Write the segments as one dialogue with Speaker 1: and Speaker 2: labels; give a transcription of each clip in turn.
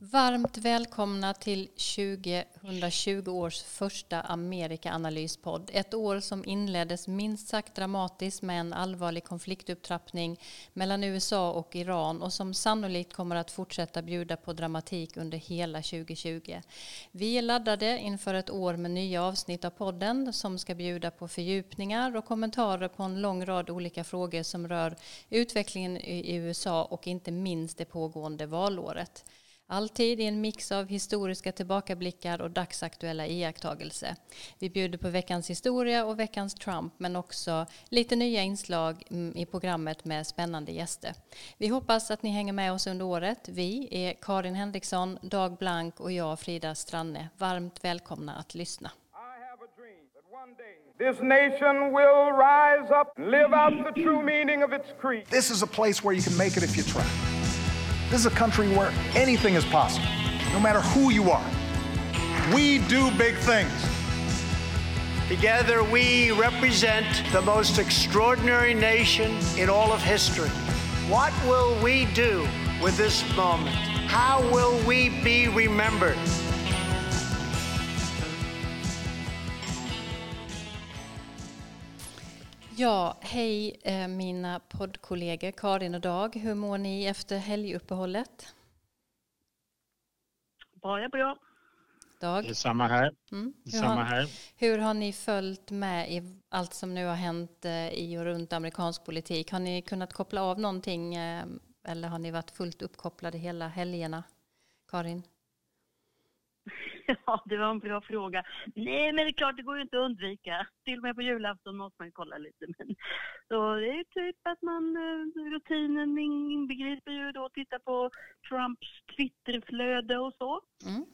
Speaker 1: Varmt välkomna till 2020 års första Amerikaanalyspodd. Ett år som inleddes minst sagt dramatiskt med en allvarlig konfliktupptrappning mellan USA och Iran och som sannolikt kommer att fortsätta bjuda på dramatik under hela 2020. Vi är laddade inför ett år med nya avsnitt av podden som ska bjuda på fördjupningar och kommentarer på en lång rad olika frågor som rör utvecklingen i USA och inte minst det pågående valåret. Alltid i en mix av historiska tillbakablickar och dagsaktuella iakttagelser. Vi bjuder på veckans historia och veckans Trump men också lite nya inslag mm, i programmet med spännande gäster. Vi hoppas att ni hänger med oss under året. Vi är Karin Henriksson, Dag Blank och jag Frida Stranne. Varmt välkomna att lyssna.
Speaker 2: This nation will rise up and live out the true meaning of its creed.
Speaker 3: This is a place where you can make it if you try. This is a country where anything is possible, no matter who you are. We do big things.
Speaker 4: Together, we represent the most extraordinary nation in all of history. What will we do with this moment? How will we be remembered?
Speaker 1: Ja, hej eh, mina poddkollegor Karin och Dag. Hur mår ni efter helguppehållet?
Speaker 5: Bara bra.
Speaker 1: Dag?
Speaker 6: Det är samma här. Mm. Hur, samma
Speaker 1: har,
Speaker 6: här.
Speaker 1: hur har ni följt med i allt som nu har hänt eh, i och runt amerikansk politik? Har ni kunnat koppla av någonting eh, eller har ni varit fullt uppkopplade hela helgerna? Karin?
Speaker 5: Ja, det var en bra fråga. Nej, men det är klart, det går ju inte att undvika. Till och med på julafton måste man kolla lite. Men, så det är typ att man, eh, rutinen inbegriper ju då att titta på Trumps Twitterflöde och så.
Speaker 1: Mm.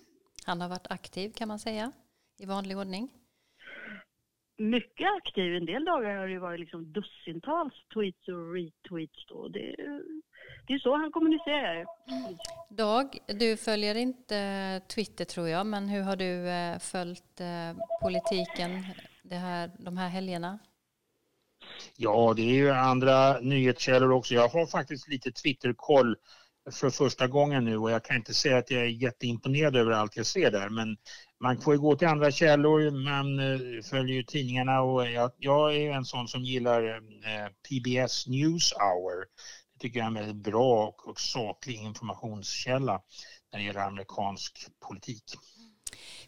Speaker 1: Han har varit aktiv kan man säga, i vanlig ordning.
Speaker 5: Mycket aktiv. En del dagar har det varit liksom dussintals tweets och retweets. Då. Det, det är så han kommunicerar.
Speaker 1: Dag, du följer inte Twitter tror jag, men hur har du eh, följt eh, politiken det här, de här helgerna?
Speaker 6: Ja, det är ju andra nyhetskällor också. Jag har faktiskt lite Twitterkoll för första gången nu och jag kan inte säga att jag är jätteimponerad över allt jag ser där men man får ju gå till andra källor, man eh, följer ju tidningarna och jag, jag är en sån som gillar PBS News Hour tycker jag är en väldigt bra och, och saklig informationskälla när det gäller amerikansk politik.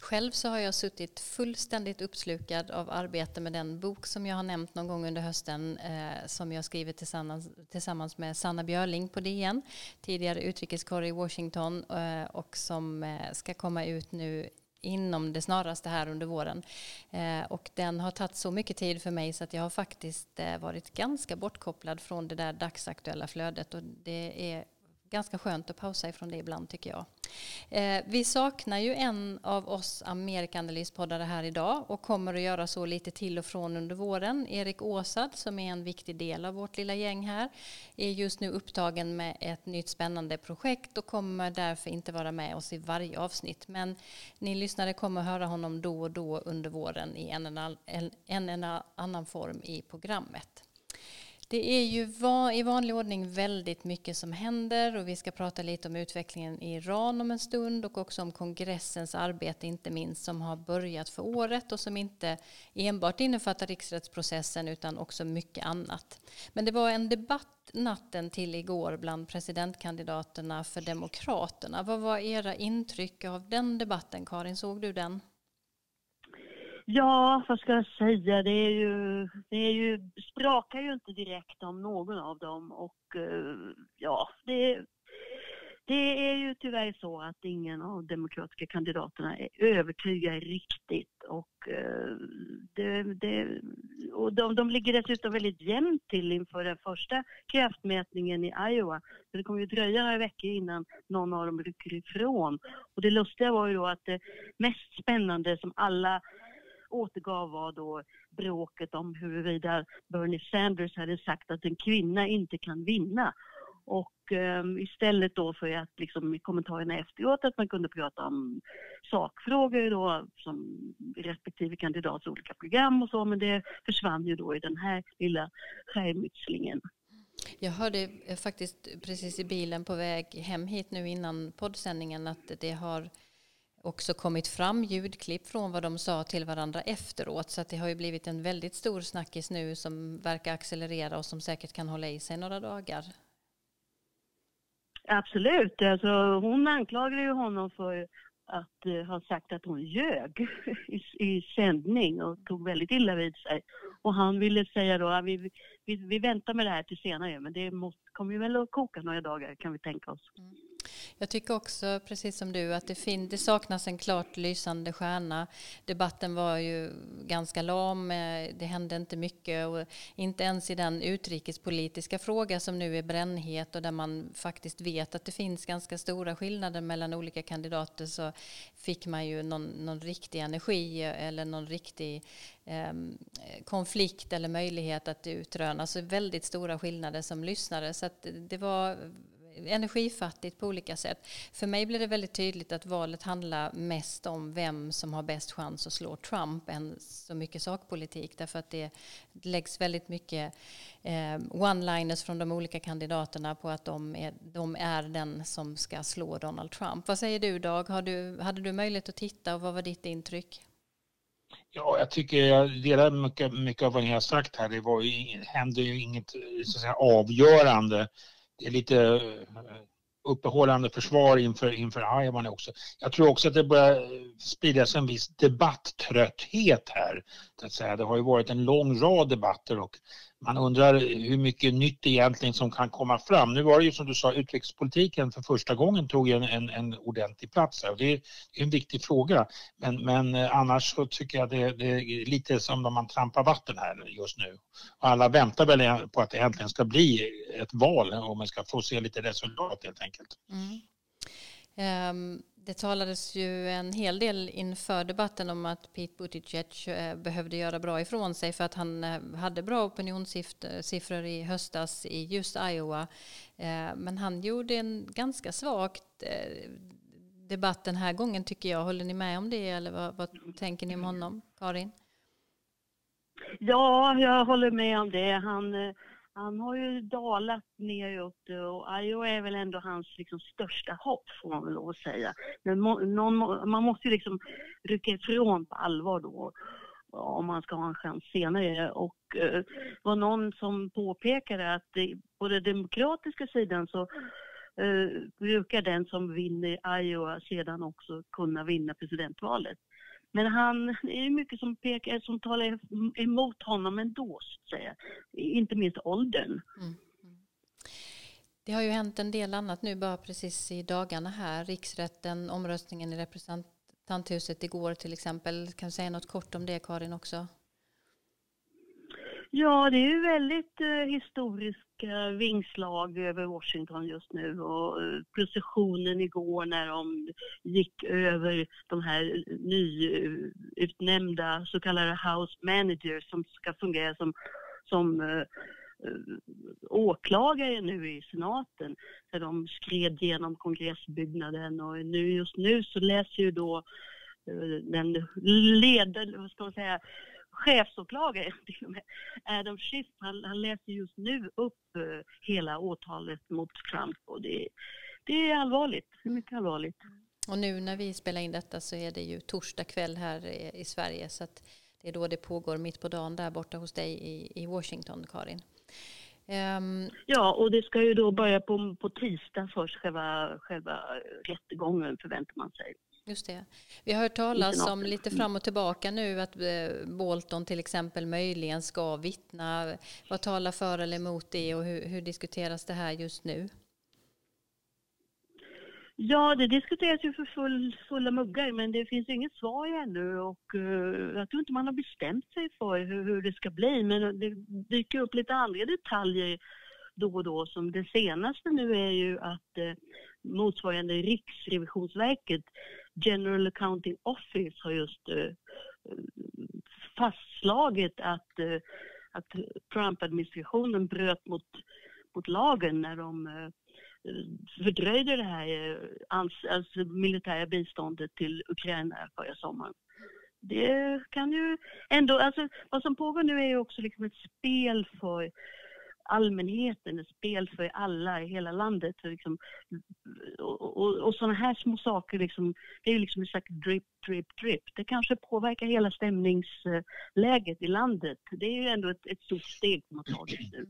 Speaker 1: Själv så har jag suttit fullständigt uppslukad av arbete med den bok som jag har nämnt någon gång under hösten eh, som jag skrivit tillsammans, tillsammans med Sanna Björling på DN, tidigare utrikeskorre i Washington eh, och som eh, ska komma ut nu inom det snaraste här under våren. Eh, och den har tagit så mycket tid för mig så att jag har faktiskt eh, varit ganska bortkopplad från det där dagsaktuella flödet och det är ganska skönt att pausa ifrån det ibland tycker jag. Eh, vi saknar ju en av oss Amerikanalyspoddare här idag och kommer att göra så lite till och från under våren. Erik Åsad som är en viktig del av vårt lilla gäng här är just nu upptagen med ett nytt spännande projekt och kommer därför inte vara med oss i varje avsnitt. Men ni lyssnare kommer att höra honom då och då under våren i en eller annan form i programmet. Det är ju i vanlig ordning väldigt mycket som händer och vi ska prata lite om utvecklingen i Iran om en stund och också om kongressens arbete inte minst som har börjat för året och som inte enbart innefattar riksrättsprocessen utan också mycket annat. Men det var en debatt natten till igår bland presidentkandidaterna för Demokraterna. Vad var era intryck av den debatten Karin? Såg du den?
Speaker 5: Ja, vad ska jag säga? Det är ju, det är ju, sprakar ju inte direkt om någon av dem och eh, ja, det, det är ju tyvärr så att ingen av de demokratiska kandidaterna är övertygad riktigt och, eh, det, det, och de, de ligger dessutom väldigt jämnt till inför den första kraftmätningen i Iowa. Så det kommer ju dröja några veckor innan någon av dem rycker ifrån. Och det lustiga var ju då att det mest spännande som alla återgav var då bråket om huruvida Bernie Sanders hade sagt att en kvinna inte kan vinna. Och eh, istället då för att liksom i kommentarerna efteråt att man kunde prata om sakfrågor då som respektive kandidats olika program och så men det försvann ju då i den här lilla skärmytslingen.
Speaker 1: Jag hörde eh, faktiskt precis i bilen på väg hem hit nu innan poddsändningen att det har också kommit fram ljudklipp från vad de sa till varandra efteråt. Så det har ju blivit en väldigt stor snackis nu som verkar accelerera och som säkert kan hålla i sig några dagar.
Speaker 5: Absolut. Alltså, hon anklagade ju honom för att uh, ha sagt att hon ljög i, i sändning och tog väldigt illa vid sig. Och han ville säga då att vi, vi, vi väntar med det här till senare men det måste, kommer ju väl att koka några dagar kan vi tänka oss. Mm.
Speaker 1: Jag tycker också, precis som du, att det, fin- det saknas en klart lysande stjärna. Debatten var ju ganska lam, eh, det hände inte mycket och inte ens i den utrikespolitiska fråga som nu är brännhet och där man faktiskt vet att det finns ganska stora skillnader mellan olika kandidater så fick man ju någon, någon riktig energi eller någon riktig eh, konflikt eller möjlighet att utröna. Så väldigt stora skillnader som lyssnare. Så det var energifattigt på olika sätt. För mig blir det väldigt tydligt att valet handlar mest om vem som har bäst chans att slå Trump än så mycket sakpolitik. Därför att det läggs väldigt mycket eh, one-liners från de olika kandidaterna på att de är, de är den som ska slå Donald Trump. Vad säger du Dag? Har du, hade du möjlighet att titta och vad var ditt intryck?
Speaker 6: Ja, jag tycker jag delar mycket, mycket av vad ni har sagt här. Det var ju, hände ju inget så att säga, avgörande det är lite eh, uppehållande försvar inför, inför Iowa också. Jag tror också att det börjar eh, spridas en viss debatttrötthet här. att säga. Det har ju varit en lång rad debatter och man undrar hur mycket nytt egentligen som kan komma fram. Nu var det ju som du sa, utrikespolitiken för första gången tog en, en, en ordentlig plats här och det är en viktig fråga. Men, men eh, annars så tycker jag det, det är lite som när man trampar vatten här just nu. Och alla väntar väl på att det äntligen ska bli ett val och man ska få se lite resultat helt enkelt. Mm.
Speaker 1: Um det talades ju en hel del inför debatten om att Pete Buttigieg eh, behövde göra bra ifrån sig för att han eh, hade bra opinionssiffror i höstas i just Iowa. Eh, men han gjorde en ganska svagt debatt den här gången tycker jag. Håller ni med om det eller vad, vad tänker ni om honom, Karin?
Speaker 5: Ja, jag håller med om det. Han han har ju dalat neråt och Iowa är väl ändå hans liksom största hopp får man väl lov att säga. Men någon, man måste ju liksom rycka ifrån på allvar då om man ska ha en chans senare. Och eh, var någon som påpekade att det, på den demokratiska sidan så eh, brukar den som vinner Iowa sedan också kunna vinna presidentvalet. Men han, det är mycket som, pekar, som talar emot honom ändå, så att säga. Inte minst åldern. Mm.
Speaker 1: Det har ju hänt en del annat nu bara precis i dagarna här. Riksrätten, omröstningen i representanthuset igår till exempel. Kan du säga något kort om det Karin också?
Speaker 5: Ja, det är ju väldigt eh, olika vingslag över Washington just nu och eh, processionen igår när de gick över de här nyutnämnda så kallade house managers som ska fungera som, som eh, eh, åklagare nu i senaten. Där de skred genom kongressbyggnaden och nu, just nu så läser ju då den ledande, vad ska man säga, chefsåklagare till och med, Adam Schiff, han, han läser just nu upp uh, hela åtalet mot Trump och det, det är allvarligt, det är mycket allvarligt.
Speaker 1: Och nu när vi spelar in detta så är det ju torsdag kväll här i, i Sverige så att det är då det pågår mitt på dagen där borta hos dig i, i Washington, Karin.
Speaker 5: Um, ja, och det ska ju då börja på, på tisdag först, själva, själva rättegången förväntar man sig.
Speaker 1: Just det. Vi har hört talas om lite fram och tillbaka nu att eh, Bolton till exempel möjligen ska vittna. Vad talar för eller emot det och hur, hur diskuteras det här just nu?
Speaker 5: Ja, det diskuteras ju för full, fulla muggar men det finns inget svar ännu och uh, jag tror inte man har bestämt sig för hur, hur, det ska bli men det dyker upp lite andra detaljer då och då som det senaste nu är ju att uh, motsvarande Riksrevisionsverket General Accounting Office har just eh, fastslagit att, eh, att Trump-administrationen bröt mot, mot lagen när de eh, fördröjde det här eh, alltså militära biståndet till Ukraina förra sommaren. Det kan ju ändå, alltså vad som pågår nu är ju också liksom ett spel för allmänheten, ett spel för alla i hela landet. Liksom, och, och, och sådana här små saker, liksom, det är ju liksom en slags drip, drip, drip. Det kanske påverkar hela stämningsläget i landet. Det är ju ändå ett, ett stort steg som har tagits nu.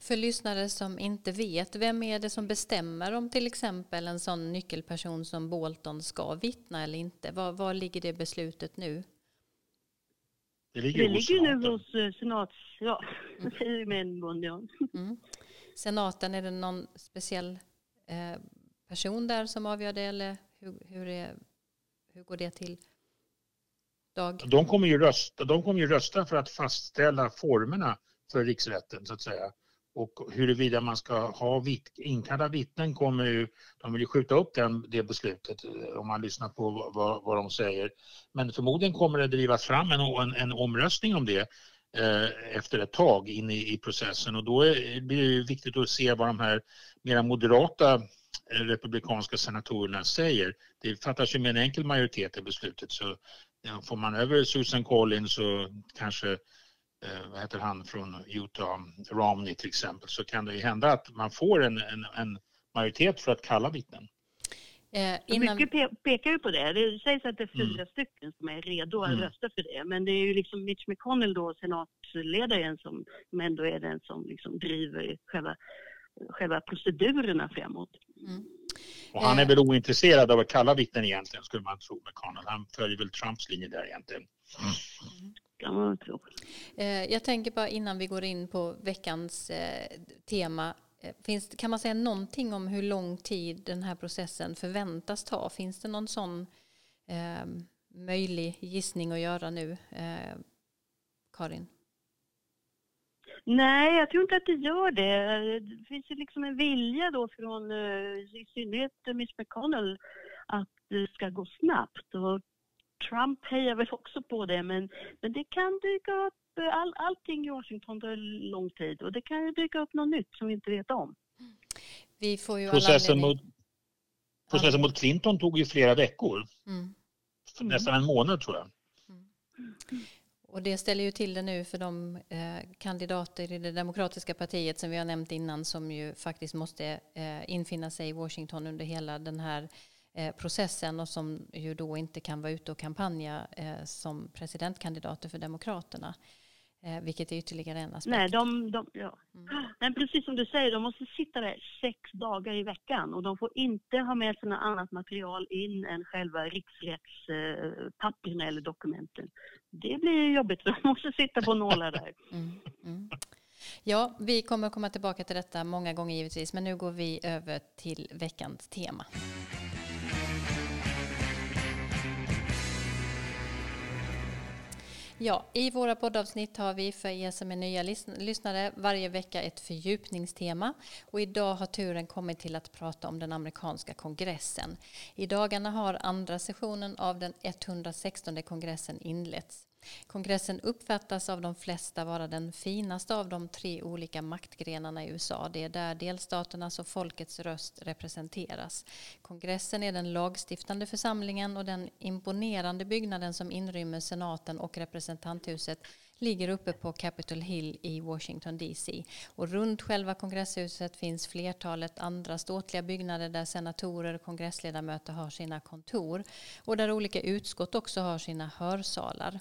Speaker 1: För lyssnare som inte vet, vem är det som bestämmer om till exempel en sån nyckelperson som Bolton ska vittna eller inte? Var, var ligger det beslutet nu?
Speaker 5: Det ligger, det ligger nu hos uh, senats... Ja, mm. med en mun, ja.
Speaker 1: Mm. Senaten, är det någon speciell eh, person där som avgör det eller hur, hur, är, hur går det till? Dag?
Speaker 6: De kommer, ju rösta, de kommer ju rösta för att fastställa formerna för riksrätten så att säga. Och huruvida man ska ha vitt, inkalla vittnen kommer ju, de vill ju skjuta upp den, det beslutet eh, om man lyssnar på vad, vad de säger. Men förmodligen kommer det drivas fram en, en, en omröstning om det eh, efter ett tag in i, i processen och då är, blir det viktigt att se vad de här mera moderata eh, republikanska senatorerna säger. Det fattas ju med en enkel majoritet i beslutet så ja, får man över Susan Collins och kanske vad heter han från Utah, Romney till exempel, så kan det ju hända att man får en, en, en majoritet för att kalla vittnen.
Speaker 5: Eh, innan... Mycket pe pekar ju på det. Det sägs att det är fyra mm. stycken som är redo att mm. rösta för det. Men det är ju liksom Mitch McConnell då, senatsledaren, som, som ändå är den som liksom driver själva, själva procedurerna framåt. Mm.
Speaker 6: Och han är väl ointresserad av att kalla vittnen egentligen, skulle man tro, McConnell. Han följer väl Trumps linje där egentligen. Mm
Speaker 5: kan man tro.
Speaker 1: Eh, jag tänker bara innan vi går in på veckans eh, tema. Eh, finns, kan man säga någonting om hur lång tid den här processen förväntas ta? Finns det någon sån eh, möjlig gissning att göra nu, eh, Karin?
Speaker 5: Nej, jag tror inte att det gör det. Det finns ju liksom en vilja då från i synnerhet Miss McConnell att det ska gå snabbt. Och Trump hejar väl också på det, men, men det kan dyka upp, all, allting i Washington tar lång tid och det kan ju dyka upp något nytt som vi inte vet om.
Speaker 1: Vi får ju
Speaker 6: processen, mot, processen mot Clinton tog ju flera veckor. Mm. Nästan en månad tror jag. Mm.
Speaker 1: Och det ställer ju till det nu för de eh, kandidater i det demokratiska partiet som vi har nämnt innan som ju faktiskt måste eh, infinna sig i Washington under hela den här Eh, processen och som ju då inte kan vara ute och kampanja eh, som presidentkandidater för Demokraterna. Eh, vilket är ytterligare en aspekt.
Speaker 5: Nej, de, de, ja. Mm. Men precis som du säger, de måste sitta där sex dagar i veckan och de får inte ha med sig något annat material in än själva riksrättspapperna eller dokumenten. Det blir jobbigt, de måste sitta på nålar där. Mm. Mm.
Speaker 1: Ja, vi kommer komma tillbaka till detta många gånger givetvis, men nu går vi över till veckans tema. Ja, i våra poddavsnitt har vi för er som är nya lyssnare varje vecka ett fördjupningstema. Och idag har turen kommit till att prata om den amerikanska kongressen. I dagarna har andra sessionen av den 116 kongressen inletts. Kongressen uppfattas av de flesta vara den finaste av de tre olika maktgrenarna i USA. Det är där delstaternas och folkets röst representeras. Kongressen är den lagstiftande församlingen och den imponerande byggnaden som inrymmer senaten och representanthuset ligger uppe på Capitol Hill i Washington DC. Och runt själva kongresshuset finns flertalet andra ståtliga byggnader där senatorer och kongressledamöter har sina kontor och där olika utskott också har sina hörsalar.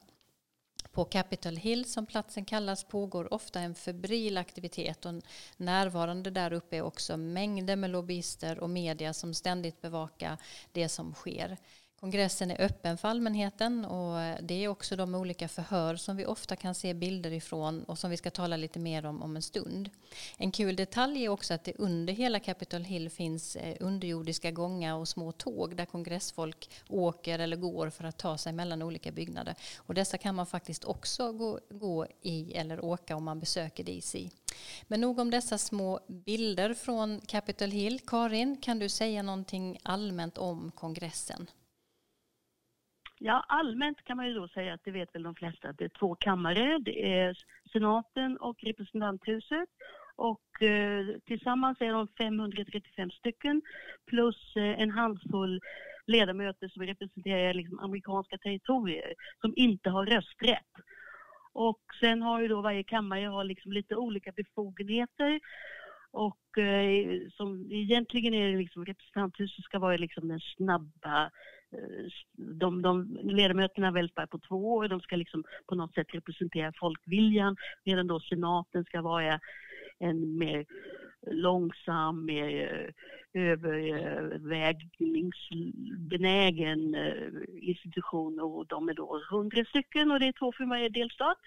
Speaker 1: På Capitol Hill, som platsen kallas, pågår ofta en febril aktivitet och närvarande där uppe är också mängder med lobbyister och media som ständigt bevakar det som sker. Kongressen är öppen för allmänheten och det är också de olika förhör som vi ofta kan se bilder ifrån och som vi ska tala lite mer om om en stund. En kul detalj är också att det under hela Capitol Hill finns eh, underjordiska gångar och små tåg där kongressfolk åker eller går för att ta sig mellan olika byggnader. Och dessa kan man faktiskt också gå, gå i eller åka om man besöker DC. Men nog om dessa små bilder från Capitol Hill. Karin, kan du säga någonting allmänt om kongressen?
Speaker 5: Ja, allmänt kan man ju då säga att det vet väl de flesta att det är två kammare. Det är senaten och representanthuset. Och eh, tillsammans är de 535 stycken plus eh, en handfull ledamöter som representerar liksom, amerikanska territorier som inte har rösträtt. Och sen har ju då varje kammare har liksom lite olika befogenheter. Och eh, som egentligen är det liksom representanthuset ska vara liksom den snabba eh, de, de ledamöterna väljs bara på två år, de ska liksom på något sätt representera folkviljan medan då senaten ska vara en mer långsam, mer eh, övervägningsbenägen eh, institution och de är då hundra stycken och det är två för varje delstat.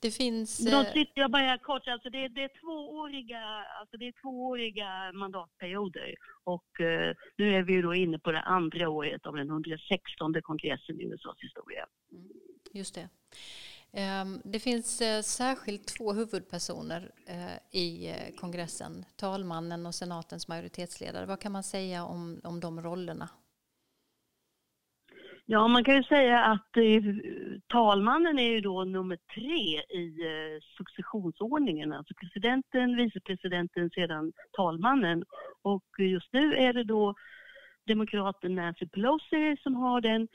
Speaker 1: Det finns...
Speaker 5: De
Speaker 1: eh,
Speaker 5: sitter jag bara kort, alltså det, det, är tvååriga, alltså det är tvååriga mandatperioder och eh, nu är vi då inne på det andra året av den 116 kongressen i USAs historia.
Speaker 1: Just det. Ehm, Det finns eh, särskilt två huvudpersoner eh, i kongressen, talmannen och senatens majoritetsledare. Vad kan man säga om, om de rollerna?
Speaker 5: Ja, man kan ju säga att eh, talmannen är ju då nummer tre i eh, successionsordningen, alltså presidenten, vicepresidenten, sedan talmannen. Och just nu är det då demokraten Nancy Pelosi som har den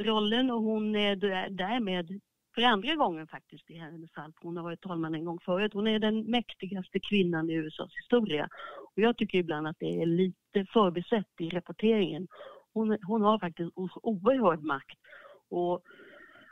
Speaker 5: rollen och hon är därmed för andra gången faktiskt i hennes fall, hon har varit talman en gång förut. Hon är den mäktigaste kvinnan i USAs historia. Och jag tycker ibland att det är lite förbisett i rapporteringen. Hon, hon har faktiskt oerhörd makt. Och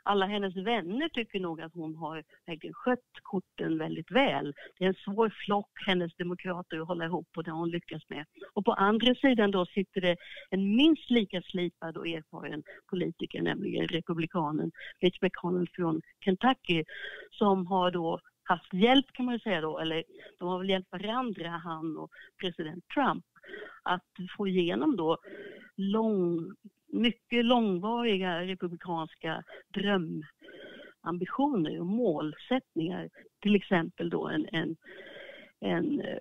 Speaker 5: alla hennes vänner tycker nog att hon har verkligen skött korten väldigt väl. Det är en svår flock, hennes demokrater, att hålla ihop och det har hon lyckats med. Och på andra sidan då sitter det en minst lika slipad och erfaren politiker, nämligen republikanen Mitch McConnell från Kentucky, som har då haft hjälp kan man ju säga då, eller de har väl hjälpt varandra, han och president Trump, att få igenom då lång, mycket långvariga republikanska drömambitioner och målsättningar. Till exempel då en, en, en eh,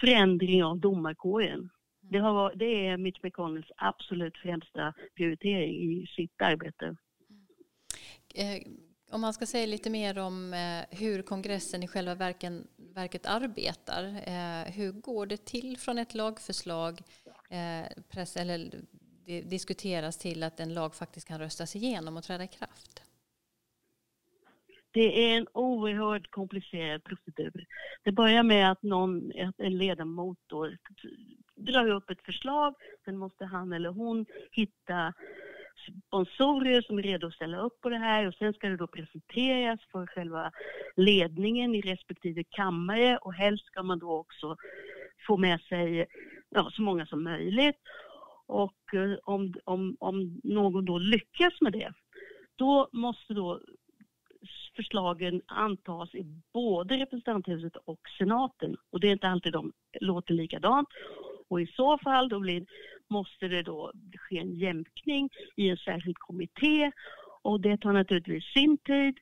Speaker 5: förändring av domarkåren. Det, har, varit- det är Mitch McConnells absolut främsta prioritering i sitt arbete.
Speaker 1: Eh, om man ska säga lite mer om eh, hur kongressen i själva verken, verket arbetar. eh, Hur går det till från ett lagförslag eh, press, eller diskuteras till att en lag faktiskt kan röstas igenom och träda i kraft?
Speaker 5: Det är en oerhört komplicerad procedur. Det börjar med att någon, en ledamot då drar upp ett förslag. Sen måste han eller hon hitta sponsorer som är redo att ställa upp på det här och sen ska det då presenteras för själva ledningen i respektive kammare och helst ska man då också få med sig ja, så många som möjligt. Och eh, om, om, om någon då lyckas med det, då måste då förslagen antas i både representanthuset och senaten. Och det är inte alltid de låter likadant. Och i så fall då blir, måste det då ske en jämkning i en särskild kommitté och det tar naturligtvis sin tid.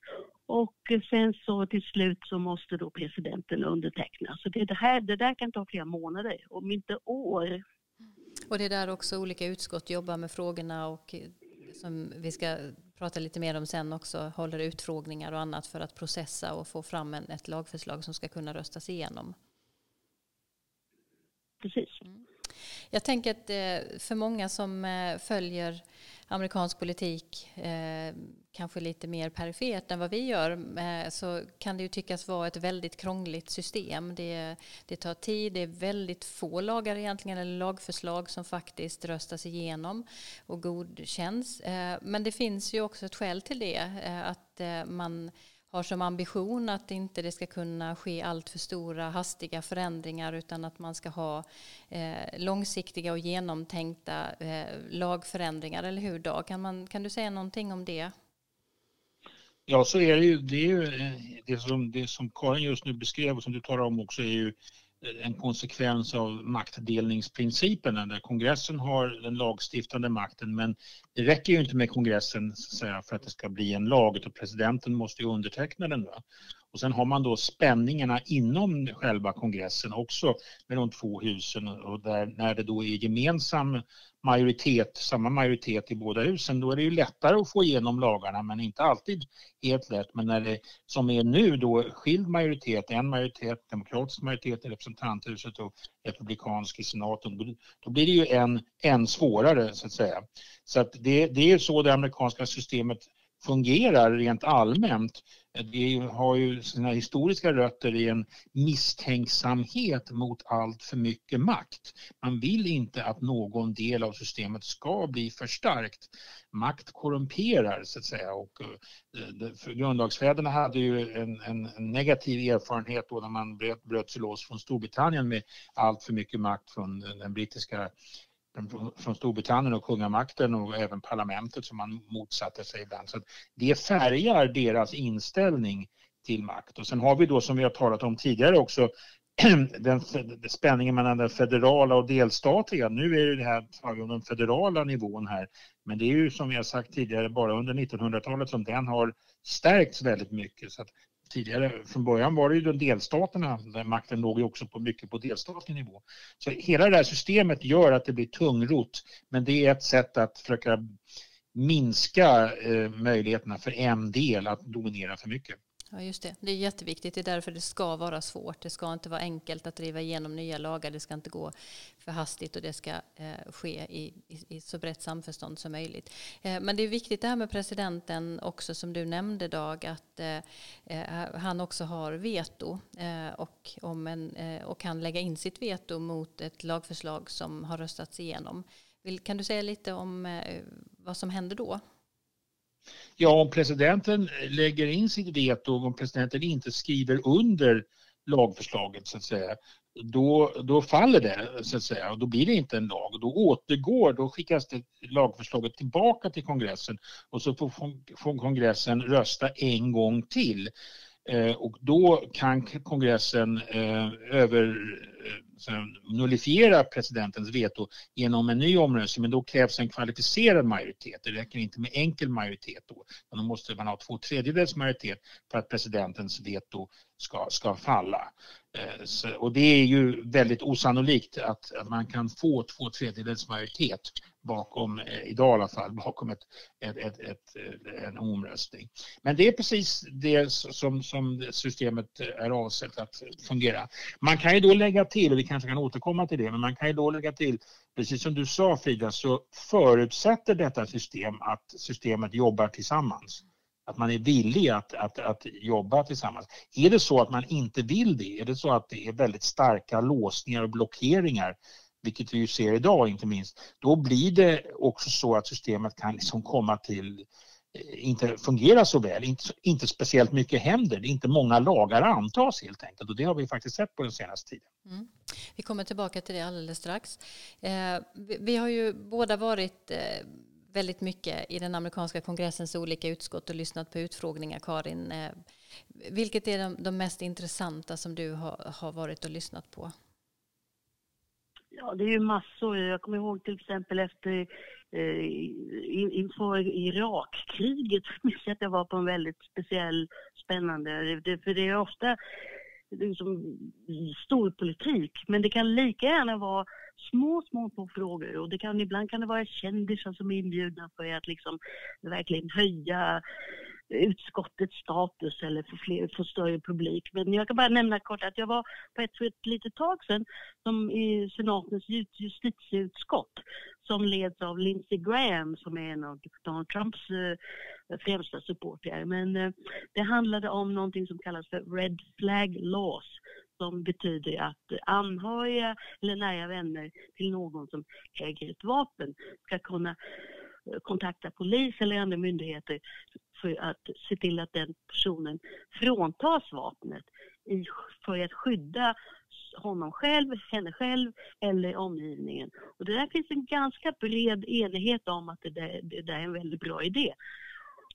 Speaker 5: Och sen så till slut så måste då presidenten underteckna. Så det, det, här, det där kan ta flera månader, om inte år.
Speaker 1: Och det är där också olika utskott jobbar med frågorna och eh, som vi ska prata lite mer om sen också håller utfrågningar och annat för att processa och få fram en, ett lagförslag som ska kunna röstas igenom.
Speaker 5: Precis. Mm.
Speaker 1: Jag tänker att eh, för många som eh, följer amerikansk politik eh, kanske lite mer perifert än vad vi gör så kan det ju tyckas vara ett väldigt krångligt system. Det, det tar tid, det är väldigt få lagar egentligen eller lagförslag som faktiskt röstas igenom och godkänns. Men det finns ju också ett skäl till det, att man har som ambition att inte det ska kunna ske allt för stora hastiga förändringar utan att man ska ha eh, långsiktiga och genomtänkta eh, lagförändringar, eller hur Dag? Kan, man, kan du säga någonting om det?
Speaker 6: Ja, så är det ju. Det, är ju eh, det, som, det som Karin just nu beskrev och som du talar om också är ju en konsekvens av maktdelningsprincipen där kongressen har den lagstiftande makten men det räcker ju inte med kongressen så att säga, för att det ska bli en lag utan presidenten måste ju underteckna den. Va? Och sen har man då spänningarna inom själva kongressen också med de två husen och där, när det då är gemensam majoritet, samma majoritet i båda husen, då är det ju lättare att få igenom lagarna men inte alltid helt lätt. Men när det som är nu då skild majoritet, en majoritet, demokratisk majoritet i representanthuset och republikansk i senaten, då, blir det ju en, en svårare så att säga. Så att det, det är så det amerikanska systemet fungerar rent allmänt det har ju sina historiska rötter i en misstänksamhet mot allt för mycket makt. Man vill inte att någon del av systemet ska bli förstärkt. Makt korrumperar så att säga och eh, grundlagsfäderna hade ju en, en negativ erfarenhet då när man bröt, bröt sig loss från Storbritannien med allt för mycket makt från den brittiska från Storbritannien och kungamakten och även parlamentet som man motsatte sig ibland. Så det färgar deras inställning till makt. Och sen har vi då som vi har talat om tidigare också den spänningen mellan den federala och delstatliga. Nu är det här om den federala nivån här. Men det är ju som vi har sagt tidigare bara under 1900-talet som den har stärkts väldigt mycket. Så tidigare, från början var det ju delstaterna, där makten låg ju också på mycket på delstatlig nivå. Så hela det här systemet gör att det blir tungrot, men det är ett sätt att försöka minska eh, möjligheterna för en del att dominera för mycket.
Speaker 1: Ja, just det. Det är jätteviktigt. Det är därför det ska vara svårt. Det ska inte vara enkelt att driva igenom nya lagar. Det ska inte gå för hastigt och det ska eh, ske i, i, i, så brett samförstånd som möjligt. Eh, men det är viktigt det här med presidenten också som du nämnde Dag att eh, eh han också har veto eh, och, om en, eh, och kan lägga in sitt veto mot ett lagförslag som har röstats igenom. Vill, kan du säga lite om eh, vad som händer då?
Speaker 6: Ja, om presidenten lägger in sitt veto och om presidenten inte skriver under lagförslaget så att säga, då, då faller det så att säga och då blir det inte en lag. Då återgår, då skickas det lagförslaget tillbaka till kongressen och så får, får kongressen rösta en gång till. Eh, och då kan kongressen eh, över, eh, nullifiera presidentens veto genom en ny omröstning men då krävs en kvalificerad majoritet. Det räcker inte med enkel majoritet då. Då måste man ha två tredjedels majoritet för att presidentens veto ska, ska falla. Eh, så, och det är ju väldigt osannolikt att, att man kan få två tredjedels majoritet bakom, eh, idag i alla fall, bakom ett, ett, ett, ett, eh, en omröstning. Men det är precis det som, som systemet eh, är avsett att fungera. Man kan ju då lägga till, och vi kanske kan återkomma till det, men man kan ju då lägga till, precis som du sa Frida, så förutsätter detta system att systemet jobbar tillsammans att man är villig att, att, att jobba tillsammans. Är det så att man inte vill det, är det så att det är väldigt starka låsningar och blockeringar, vilket vi ju ser idag inte minst, då blir det också så att systemet kan liksom komma till eh, inte fungera så väl, inte, inte speciellt mycket händer, det är inte många lagar antas helt enkelt och det har vi faktiskt sett på den senaste tiden. Mm.
Speaker 1: Vi kommer tillbaka till det alldeles strax. Eh, vi, vi, har ju båda varit eh, väldigt mycket i den amerikanska kongressens olika utskott och lyssnat på utfrågningar, Karin. Eh, vilket är de, de mest intressanta som du har, har varit och lyssnat på?
Speaker 5: Ja, det är ju massor. Jag kommer ihåg till exempel efter eh, inför Irakkriget minns jag att jag var på en väldigt speciell, spännande, det, för det är ofta liksom, stor politik, men det kan lika gärna vara små, små små frågor. Och det kan, ibland kan det vara kändisar som är inbjudna för att liksom verkligen höja utskottets status eller få, fler, få större publik. Men jag kan bara nämna kort att jag var på ett för ett litet tag sedan som i senatens justitieutskott som leds av Lindsey Graham som är en av Donald Trumps eh, främsta supportrar. Men eh, det handlade om någonting som kallas för Red Flag Laws som betyder att anhöriga eller nära vänner till någon som äger ett vapen ska kunna kontakta polis eller andra myndigheter för att se till att den personen fråntas vapnet i, för att skydda honom själv, henne själv eller omgivningen. Och det där finns en ganska bred enighet om att det där, det där är en väldigt bra idé.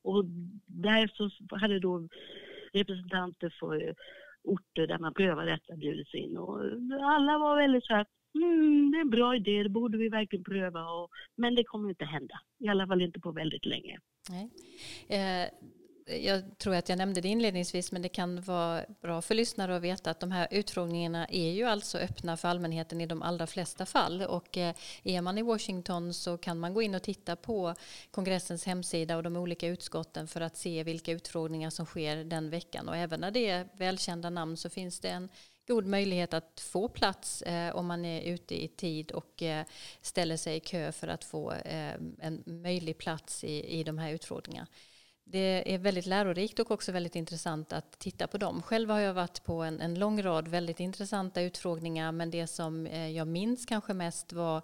Speaker 5: Och där så hade då representanter för orter där man prövar detta bjudits in och alla var väldigt så här mm, det är en bra idé, det borde vi verkligen pröva. Och, men det kommer inte hända, i alla fall inte på väldigt länge.
Speaker 1: Nej. Eh, jag tror att jag nämnde det inledningsvis, men det kan vara bra för lyssnare att veta att de här utfrågningarna är ju alltså öppna för allmänheten i de allra flesta fall. Och eh, är man i Washington så kan man gå in och titta på kongressens hemsida och de olika utskotten för att se vilka utfrågningar som sker den veckan. Och även när det är välkända namn så finns det en god möjlighet att få plats eh, om man är ute i tid och eh, ställer sig i kö för att få eh, en möjlig plats i, i de här utfrågningarna. det är väldigt lärorikt och också väldigt intressant att titta på dem. Själv har jag varit på en, en lång rad väldigt intressanta utfrågningar men det som eh, jag minns kanske mest var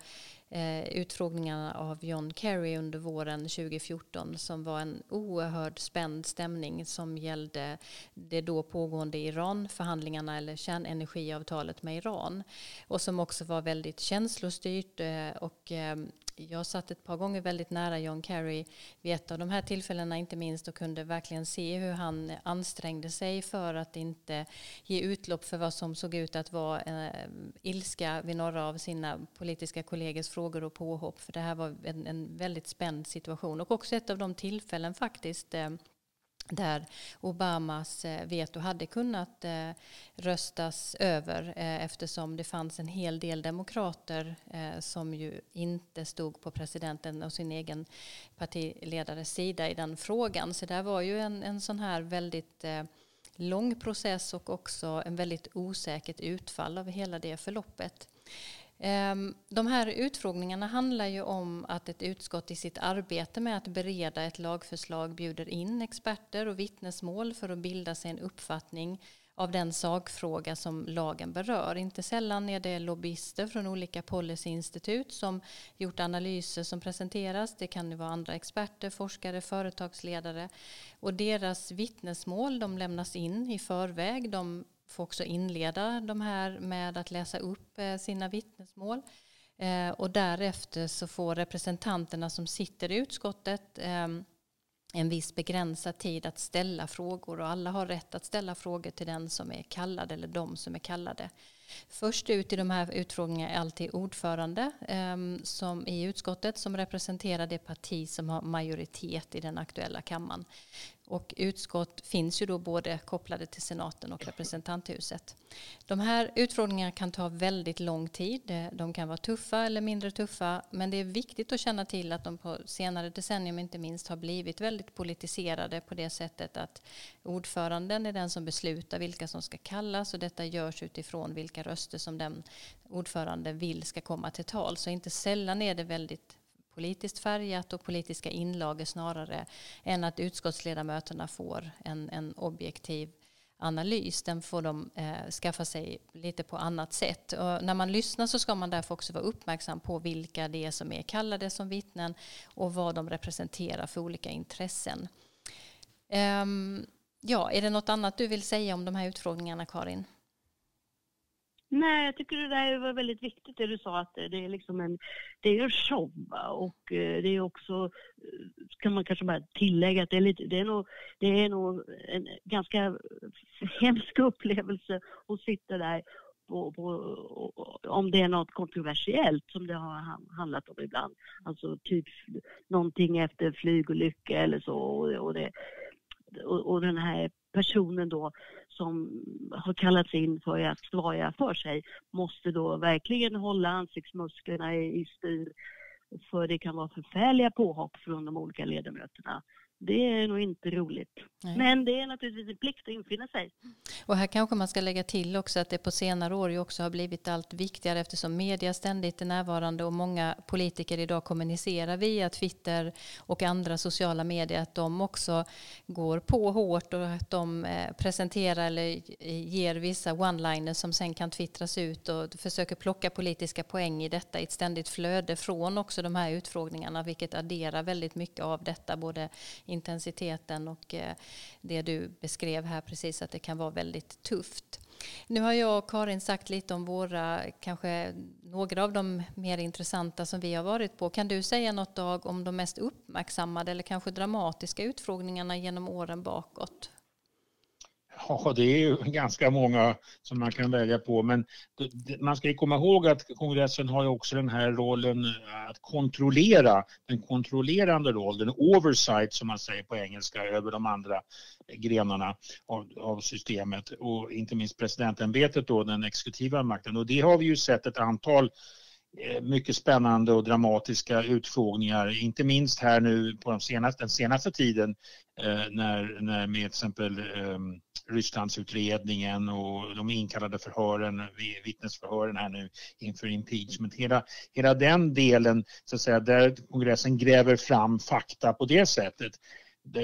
Speaker 1: eh, utfrågningarna av John Kerry under våren 2014 som var en oerhörd spänd stämning som gällde det då pågående Iran-förhandlingarna eller kärnenergiavtalet med Iran. Och som också var väldigt känslostyrt eh, och eh, jag satt ett par gånger väldigt nära John Kerry vid ett av de här tillfällena inte minst och kunde verkligen se hur han ansträngde sig för att inte ge utlopp för vad som såg ut att vara eh, ilska vid några av sina politiska kollegors frågor och påhopp. För det här var en, en väldigt spänd situation och också ett av de tillfällen faktiskt eh, där Obamas eh, veto hade kunnat eh, röstas över eh, eftersom det fanns en hel del demokrater eh, som ju inte stod på presidenten och sin egen partiledares sida i den frågan. Så det var ju en, en sån här väldigt eh, lång process och också en väldigt osäkert utfall av hela det förloppet. Ehm, de här utfrågningarna handlar ju om att ett utskott i sitt arbete med att bereda ett lagförslag bjuder in experter och vittnesmål för att bilda sig en uppfattning av den sakfråga som lagen berör. Inte sällan är det lobbyister från olika policyinstitut som gjort analyser som presenteras. Det kan ju vara andra experter, forskare, företagsledare. Och deras vittnesmål de lämnas in i förväg. De får också inleda de här med att läsa upp eh, sina vittnesmål. Eh, och därefter så får representanterna som sitter i utskottet ehm, en viss begränsad tid att ställa frågor och alla har rätt att ställa frågor till den som är kallad eller de som är kallade. Först ut i de här utfrågningarna är alltid ordförande ehm, som i utskottet som representerar det parti som har majoritet i den aktuella kammaren. Och utskott finns ju då både kopplade till senaten och representanthuset. De här utfrågningarna kan ta väldigt lång tid. De kan vara tuffa eller mindre tuffa. Men det är viktigt att känna till att de på senare decennium inte minst har blivit väldigt politiserade på det sättet att ordföranden är den som beslutar vilka som ska kallas och detta görs utifrån vilka röster som den ordförande vill ska komma till tal. Så inte sällan är det väldigt politiskt färgat och politiska inlagor snarare än att utskottsledamöterna får en, en objektiv analys. Den får de eh, skaffa sig lite på annat sätt. Och när man lyssnar så ska man därför också vara uppmärksam på vilka det är som är kallade som vittnen och vad de representerar för olika intressen. Um, ja, är det något annat du vill säga om de här utfrågningarna, Karin?
Speaker 5: Nej, jag tycker det där var väldigt viktigt det du sa att det är liksom en, det är en show och eh, det är också, eh, kan man kanske bara tillägga att det är lite, det är nog, det är nog en ganska hemsk upplevelse att sitta där på, på, om det är något kontroversiellt som det har handlat om ibland. Alltså typ någonting efter flygolycka eller så och, och, det, och, och den här personen då som har kallats in för att svara för sig måste då verkligen hålla ansiktsmusklerna i styr för det kan vara förfärliga påhopp från de olika ledamöterna. Det är nog inte roligt. Nej. Men det är naturligtvis en plikt att infinna sig.
Speaker 1: Och här kanske man ska lägga till också att det på senare år ju också har blivit allt viktigare eftersom media ständigt är närvarande och många politiker idag kommunicerar via Twitter och andra sociala medier att de också går på hårt och att de eh, presenterar eller ger vissa one-liners som sen kan twittras ut och försöker plocka politiska poäng i detta i ett ständigt flöde från också de här utfrågningarna vilket adderar väldigt mycket av detta både intensiteten och eh, det du beskrev här precis att det kan vara väldigt tufft. Nu har jag och Karin sagt lite om våra, kanske några av de mer intressanta som vi har varit på. Kan du säga något Dag om de mest uppmärksammade eller kanske dramatiska utfrågningarna genom åren bakåt?
Speaker 6: Ja, det är ju ganska många som man kan välja på men man ska ju komma ihåg att kongressen har ju också den här rollen eh, att kontrollera, den kontrollerande rollen, oversight som man säger på engelska över de andra grenarna av, av systemet och inte minst presidentämbetet då, den exekutiva makten. Och det har vi ju sett ett antal Eh, mycket spännande och dramatiska utfrågningar, inte minst här nu på de senaste, den senaste tiden eh, när, när med till exempel ehm, Rysslandsutredningen och de inkallade förhören, vittnesförhören här nu inför impeachment. Hela, hela den delen, så att säga, där kongressen gräver fram fakta på det sättet,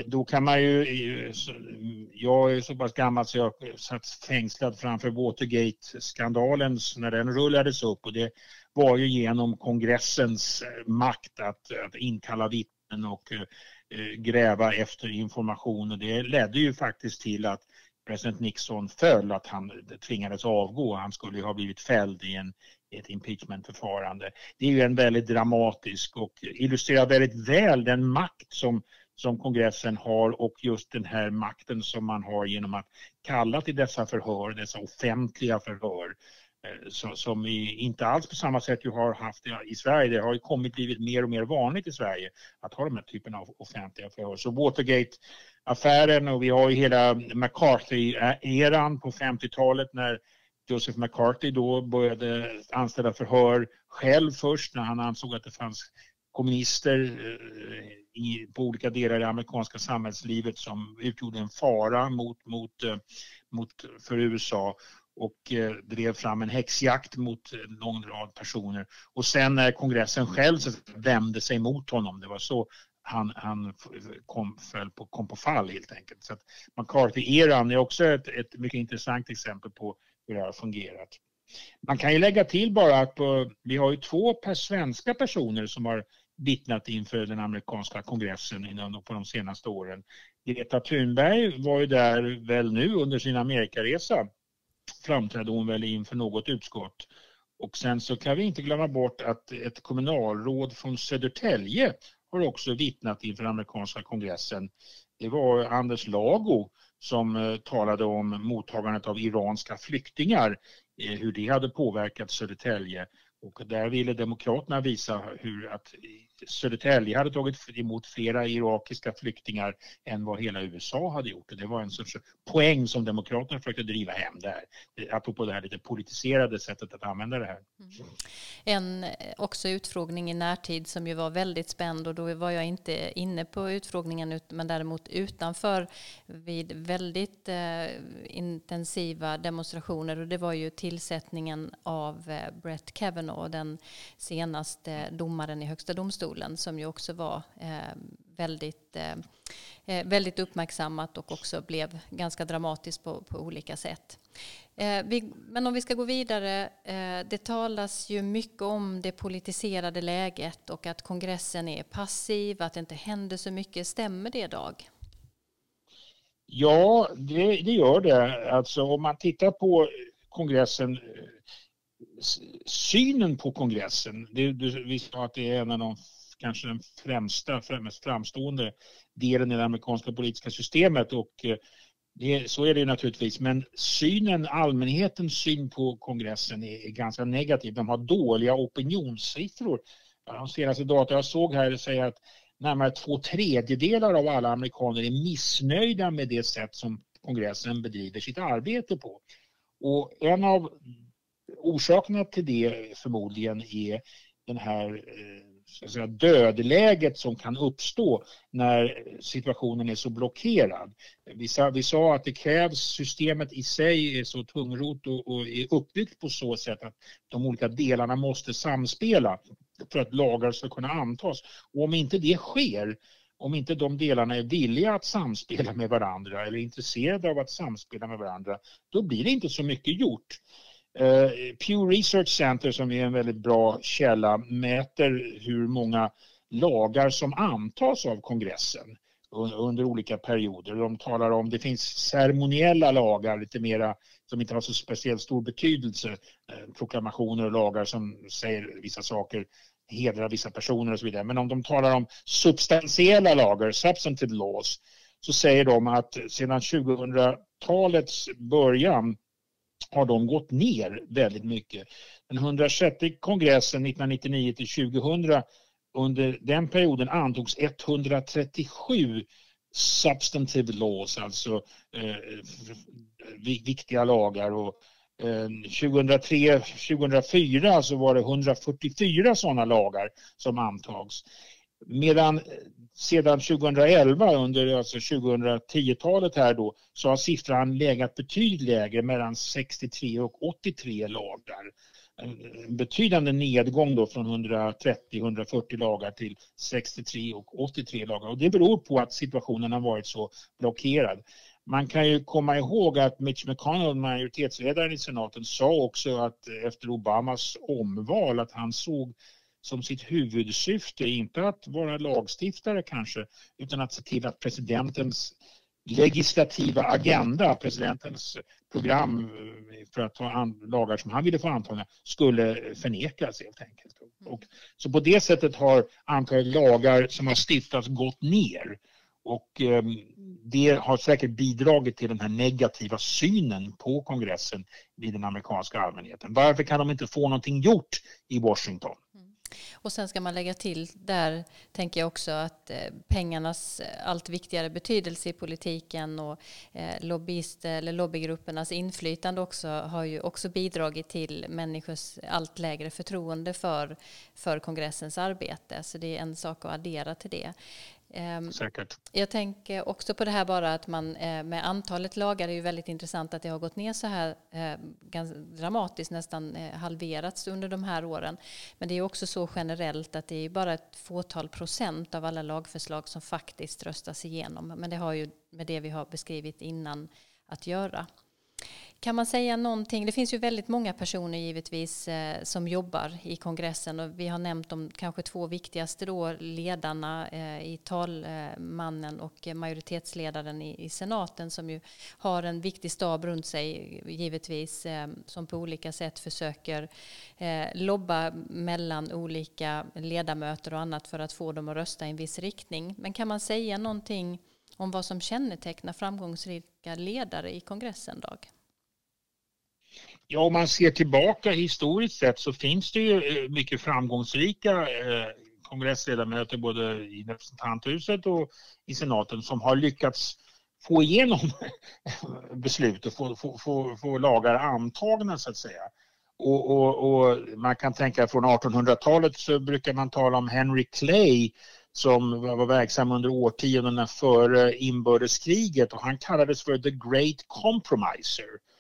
Speaker 6: då kan man ju, jag är så pass gammal så jag satt fängslad framför Watergate-skandalen när den rullades upp och det var ju genom kongressens eh, makt att, att inkalla vittnen och eh, eh, gräva efter information och det ledde ju faktiskt till att president Nixon föll, att han eh, tvingades avgå. Han skulle ju ha blivit fälld i en, ett impeachmentförfarande. Det är ju en väldigt dramatisk och illustrerar väldigt väl den makt som som kongressen har och just den här makten som man har genom att kalla till dessa förhör, dessa offentliga förhör Eh, som vi inte alls på samma sätt ju har haft i Sverige. Det har ju kommit blivit mer och mer vanligt i Sverige att ha de här typen av offentliga förhör. Så Watergate-affären och vi har ju hela McCarthy-eran på 50-talet när Joseph McCarthy då började anställa förhör själv först när han ansåg att det fanns kommunister eh, i, på olika delar i det amerikanska samhällslivet som utgjorde en fara mot, mot, eh, mot, för USA och eh, drev fram en häxjakt mot en lång rad personer. Och sen när kongressen själv vände sig mot honom, det var så han, han kom, föll på, kom på fall helt enkelt. Så McCarthy-eran är också ett, ett mycket intressant exempel på hur det har fungerat. Man kan ju lägga till bara att på, vi har ju två per svenska personer som har vittnat inför den amerikanska kongressen på de senaste åren. Greta Thunberg var ju där väl nu under sin Amerikaresa framträdde hon väl inför något utskott. Och sen så kan vi inte glömma bort att ett kommunalråd från Södertälje har också vittnat inför amerikanska kongressen. Det var Anders Lago som eh, talade om mottagandet av iranska flyktingar, eh, hur det hade påverkat Södertälje. Och där ville Demokraterna visa hur att Södertälje hade tagit emot flera irakiska flyktingar än vad hela USA hade gjort. Och det var en sorts poäng som Demokraterna försökte driva hem där. Apropå det här lite politiserade sättet att använda det här. Mm.
Speaker 1: En eh, också utfrågning i närtid som ju var väldigt spänd och då var jag inte inne på utfrågningen men däremot utanför vid väldigt eh, intensiva demonstrationer och det var ju tillsättningen av eh, Brett Kavanaugh, den senaste domaren i Högsta domstolen domstolen som ju också var eh, väldigt, eh, eh väldigt uppmärksammat och också blev ganska dramatiskt på, på olika sätt. Eh, vi, men om vi ska gå vidare, eh, det talas ju mycket om det politiserade läget och att kongressen är passiv, att det inte händer så mycket. Stämmer det Dag?
Speaker 6: Ja, det, det gör det. Alltså om man tittar på kongressen synen på kongressen, det, vi sa att det är en av de kanske den främsta, mest framstående delen i det amerikanska politiska systemet och eh, det, så är det naturligtvis, men synen, allmänhetens syn på kongressen är, är ganska negativ. De har dåliga opinionssiffror. De senaste data jag såg här säger att närmare två tredjedelar av alla amerikaner är missnöjda med det sätt som kongressen bedriver sitt arbete på. Och en av orsakerna till det förmodligen är den här eh, så att säga, dödläget som kan uppstå när situationen är så blockerad. Vi sa, vi sa att det krävs, systemet i sig är så tungrot och, och är uppbyggt på så sätt att de olika delarna måste samspela för att lagar ska kunna antas. Och om inte det sker om inte de delarna är villiga att samspela med varandra eller intresserade av att samspela med varandra, då blir det inte så mycket gjort. Eh, Pew Research Center som är en väldigt bra källa mäter hur många lagar som antas av kongressen under olika perioder. De talar om, det finns ceremoniella lagar, lite mera som inte har så speciellt stor betydelse. Eh, proklamationer och lagar som säger vissa saker, hedrar vissa personer och så vidare. Men om de talar om substantiella lagar, substantive laws, så säger de att sedan 2000-talets början har de gått ner väldigt mycket. Den 106 kongressen 1999 till 2000 under den perioden antogs 137 substantive laws, alltså eh, viktiga lagar. Och, eh, 2003-2004 så var det 144 sådana lagar som antogs. Medan eh, sedan 2011, under alltså 2010-talet här då, så har siffran legat betydligt lägre, mellan 63 och 83 lagar. en betydande nedgång då från 130-140 lagar till 63 och 83 lagar. Och det beror på att situationen har varit så blockerad. Man kan ju komma ihåg att Mitch McConnell, majoritetsledaren i senaten, sa också att eh, efter Obamas omval att han såg som sitt huvudsyfte, inte att vara lagstiftare kanske, utan att se till att presidentens legislativa agenda, presidentens program eh, för att ta lagar som han ville få antagna, skulle förnekas helt enkelt. Och, så på det sättet har antalet lagar som har stiftats gått ner. Och eh, det har säkert bidragit till den här negativa synen på kongressen i den amerikanska allmänheten. Varför kan de inte få någonting gjort i Washington?
Speaker 1: Och sen ska man lägga till där, tänker jag också, att eh, pengarnas eh, allt viktigare betydelse i politiken och eh, lobbyister eller lobbygruppernas inflytande också har ju också bidragit till människors allt lägre förtroende för, för kongressens arbete. Så det är en sak att addera till det.
Speaker 6: Ehm, Säkert.
Speaker 1: Jag tänker också på det här bara att man eh, med antalet lagar är ju väldigt intressant att det har gått ner så här eh, ganska dramatiskt, nästan eh, halverats under de här åren. Men det är också så generellt att det är bara ett fåtal procent av alla lagförslag som faktiskt röstas igenom. Men det har ju med det vi har beskrivit innan att göra. Kan man säga någonting? Det finns ju väldigt många personer givetvis eh, som jobbar i kongressen och vi har nämnt de kanske två viktigaste då, ledarna eh, i talmannen och majoritetsledaren i, i, senaten som ju har en viktig stab runt sig givetvis eh, som på olika sätt försöker eh, lobba mellan olika ledamöter och annat för att få dem att rösta i en viss riktning. Men kan man säga någonting om vad som kännetecknar framgångsrika ledare i kongressen, Dag?
Speaker 6: Ja, om man ser tillbaka historiskt sett så finns det ju eh, mycket framgångsrika eh, kongressledamöter både i representanthuset och i senaten som har lyckats få igenom beslut och få, få, få, få lagar antagna så att säga. Och, och, och, man kan tänka från 1800-talet så brukar man tala om Henry Clay som var verksam under årtiondena före inbördeskriget och han kallades för the great compromiser.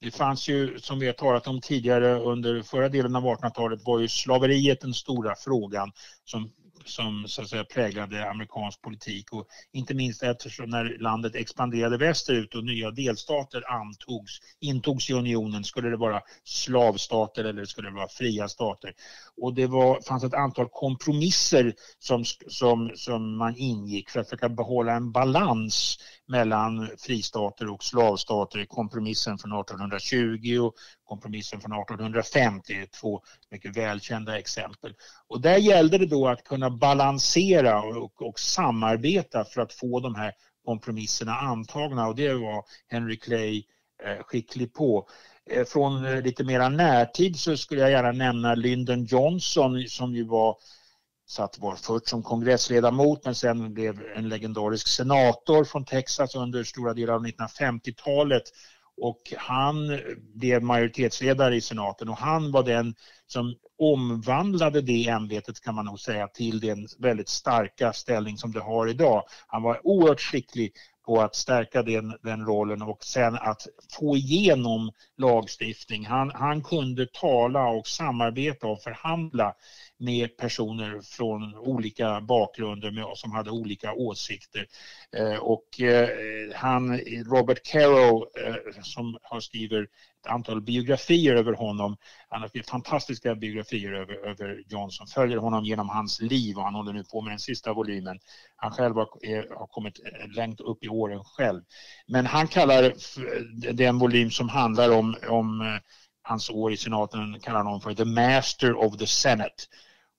Speaker 6: Det fanns ju, som vi har talat om tidigare under förra delen av 1800-talet, var ju slaveriet den stora frågan som som så att säga präglade amerikansk politik och inte minst eftersom när landet expanderade västerut och nya delstater antogs, intogs i unionen, skulle det vara slavstater eller skulle det vara fria stater? Och det var, fanns ett antal kompromisser som, som, som man ingick för att försöka behålla en balans mellan fristater och slavstater. Kompromissen från 1820 och kompromissen från 1850 är två mycket välkända exempel. Och där gällde det då att kunna balansera och, och samarbeta för att få de här kompromisserna antagna och det var Henry Clay eh, skicklig på. Eh, från eh, lite mera närtid så skulle jag gärna nämna Lyndon Johnson som ju var satt var först som kongressledamot men sen blev en legendarisk senator från Texas under stora delar av 1950-talet och han blev majoritetsledare i senaten och han var den som omvandlade det ämbetet kan man nog säga till den väldigt starka ställning som det har idag. Han var oerhört skicklig på att stärka den, den rollen och sen att få igenom lagstiftning. Han, han kunde tala och samarbeta och förhandla med personer från olika bakgrunder med, som hade olika åsikter. Eh, och eh, han, Robert Caro eh, som har skrivit ett antal biografier över honom, han har skrivit fantastiska biografier över, över Johnson, följer honom genom hans liv och han håller nu på med den sista volymen. Han själv har, är, har kommit eh, långt upp i åren själv. Men han kallar den volym som handlar om, om eh, hans år i senaten kallar honom för the master of the senate.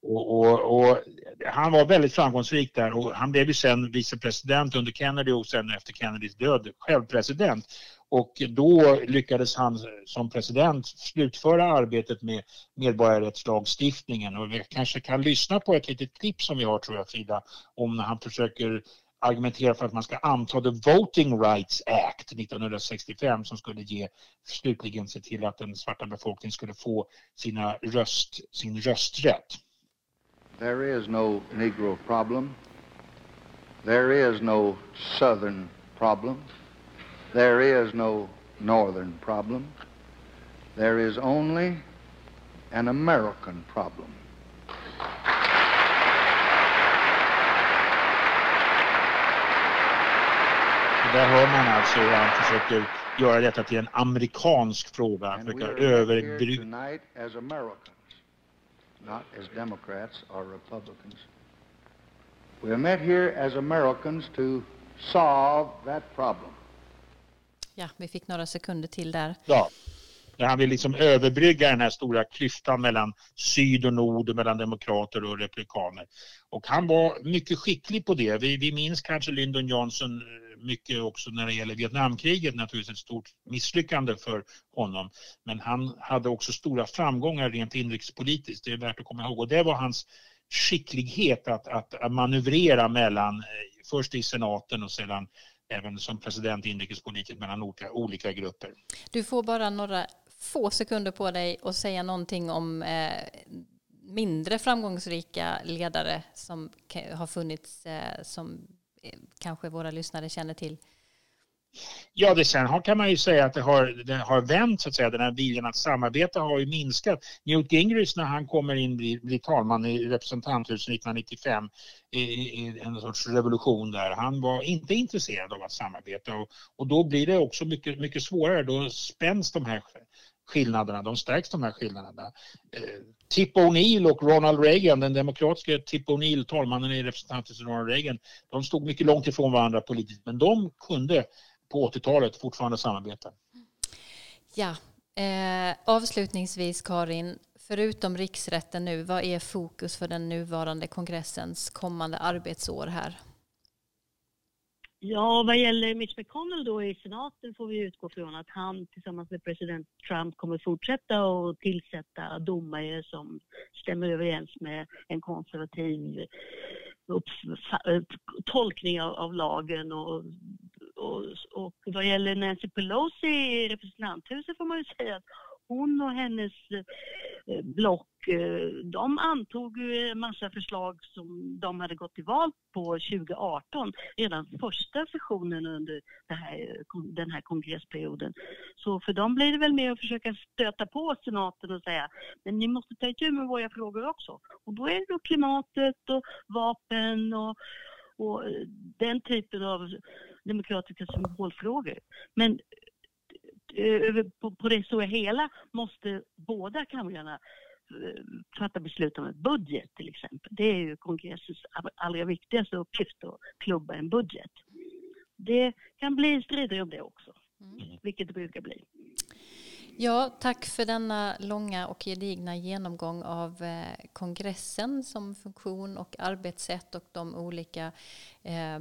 Speaker 6: Och, och, och, han var väldigt framgångsrik där och han blev ju sen vicepresident under Kennedy och sen efter Kennedys död själv president. Och då lyckades han som president slutföra arbetet med medborgarrättslagstiftningen och vi kanske kan lyssna på ett litet klipp som vi har tror jag Frida om när han försöker argumentera för att man ska anta The Voting Rights Act 1965 som skulle ge slutligen se till att den svarta befolkningen skulle få sina röst, sin rösträtt.
Speaker 7: There is no Negro problem. There is no Southern problem. There is no Northern problem. There is only an American problem.
Speaker 6: Där hör man alltså hur han försöker göra detta till en amerikansk fråga. Han försöker överbrygga.
Speaker 7: Not as Democrats or Republicans. We are met here as Americans to solve that problem.
Speaker 1: Ja, vi fick några sekunder till där.
Speaker 6: Ja, han vill liksom överbrygga den här stora klyftan mellan syd och nord, mellan demokrater och republikaner. Och han var mycket skicklig på det. Vi, vi minns kanske Lyndon Johnson eh, mycket också när det gäller Vietnamkriget, naturligtvis ett stort misslyckande för honom. Men han hade också stora framgångar rent inrikespolitiskt, det är värt att komma ihåg. Och det var hans skicklighet att, att manövrera mellan, eh, först i senaten och sedan även som president inrikespolitiskt mellan olika, olika grupper.
Speaker 1: Du får bara några få sekunder på dig att säga någonting om eh, mindre framgångsrika ledare som har funnits eh, som kanske våra lyssnare känner till?
Speaker 6: Ja, det sen kan man ju säga att det har, det har vänt så att säga. Den här viljan att samarbeta har ju minskat. Newt Gingrich när han kommer in blir, blir talman i representanthuset 1995 i, i, en sorts revolution där. Han var inte intresserad av att samarbeta och, och då blir det också mycket, mycket svårare. Då spänns de här skillnaderna, de stärks de här skillnaderna. Eh, Tip O'Neill och Ronald Reagan, den demokratiska Tip O'Neill, talmannen i representanthuset Ronald Reagan, de stod mycket långt ifrån varandra politiskt men de kunde på 80-talet fortfarande samarbeta.
Speaker 1: Ja, eh, avslutningsvis Karin, förutom riksrätten nu, vad är fokus för den nuvarande kongressens kommande arbetsår här?
Speaker 5: Ja, vad gäller Mitch McConnell då i senaten får vi utgå från att han tillsammans med president Trump kommer fortsätta att tillsätta domare som stämmer överens med en konservativ tolkning av, av lagen och, och, och vad gäller Nancy Pelosi i representanthuset får man ju säga att hon och hennes eh, block, eh, de antog en massa förslag som de hade gått till val på 2018, redan första sessionen under här, eh, den här kongressperioden. Så för dem blir det väl mer att försöka stöta på senaten och säga, men ni måste ta itu med våra frågor också. Och då är det då klimatet och vapen och, och den typen av demokratiska symbolfrågor. Men på, på det stora hela måste båda kamrarna eh, fatta beslut om en budget till exempel. Det är ju kongressens allra viktigaste uppgift att klubba en budget. Det kan bli strider om det också, mm. vilket det brukar bli.
Speaker 1: Ja, tack för denna långa och gedigna genomgång av eh, kongressen som funktion och arbetssätt och de olika eh,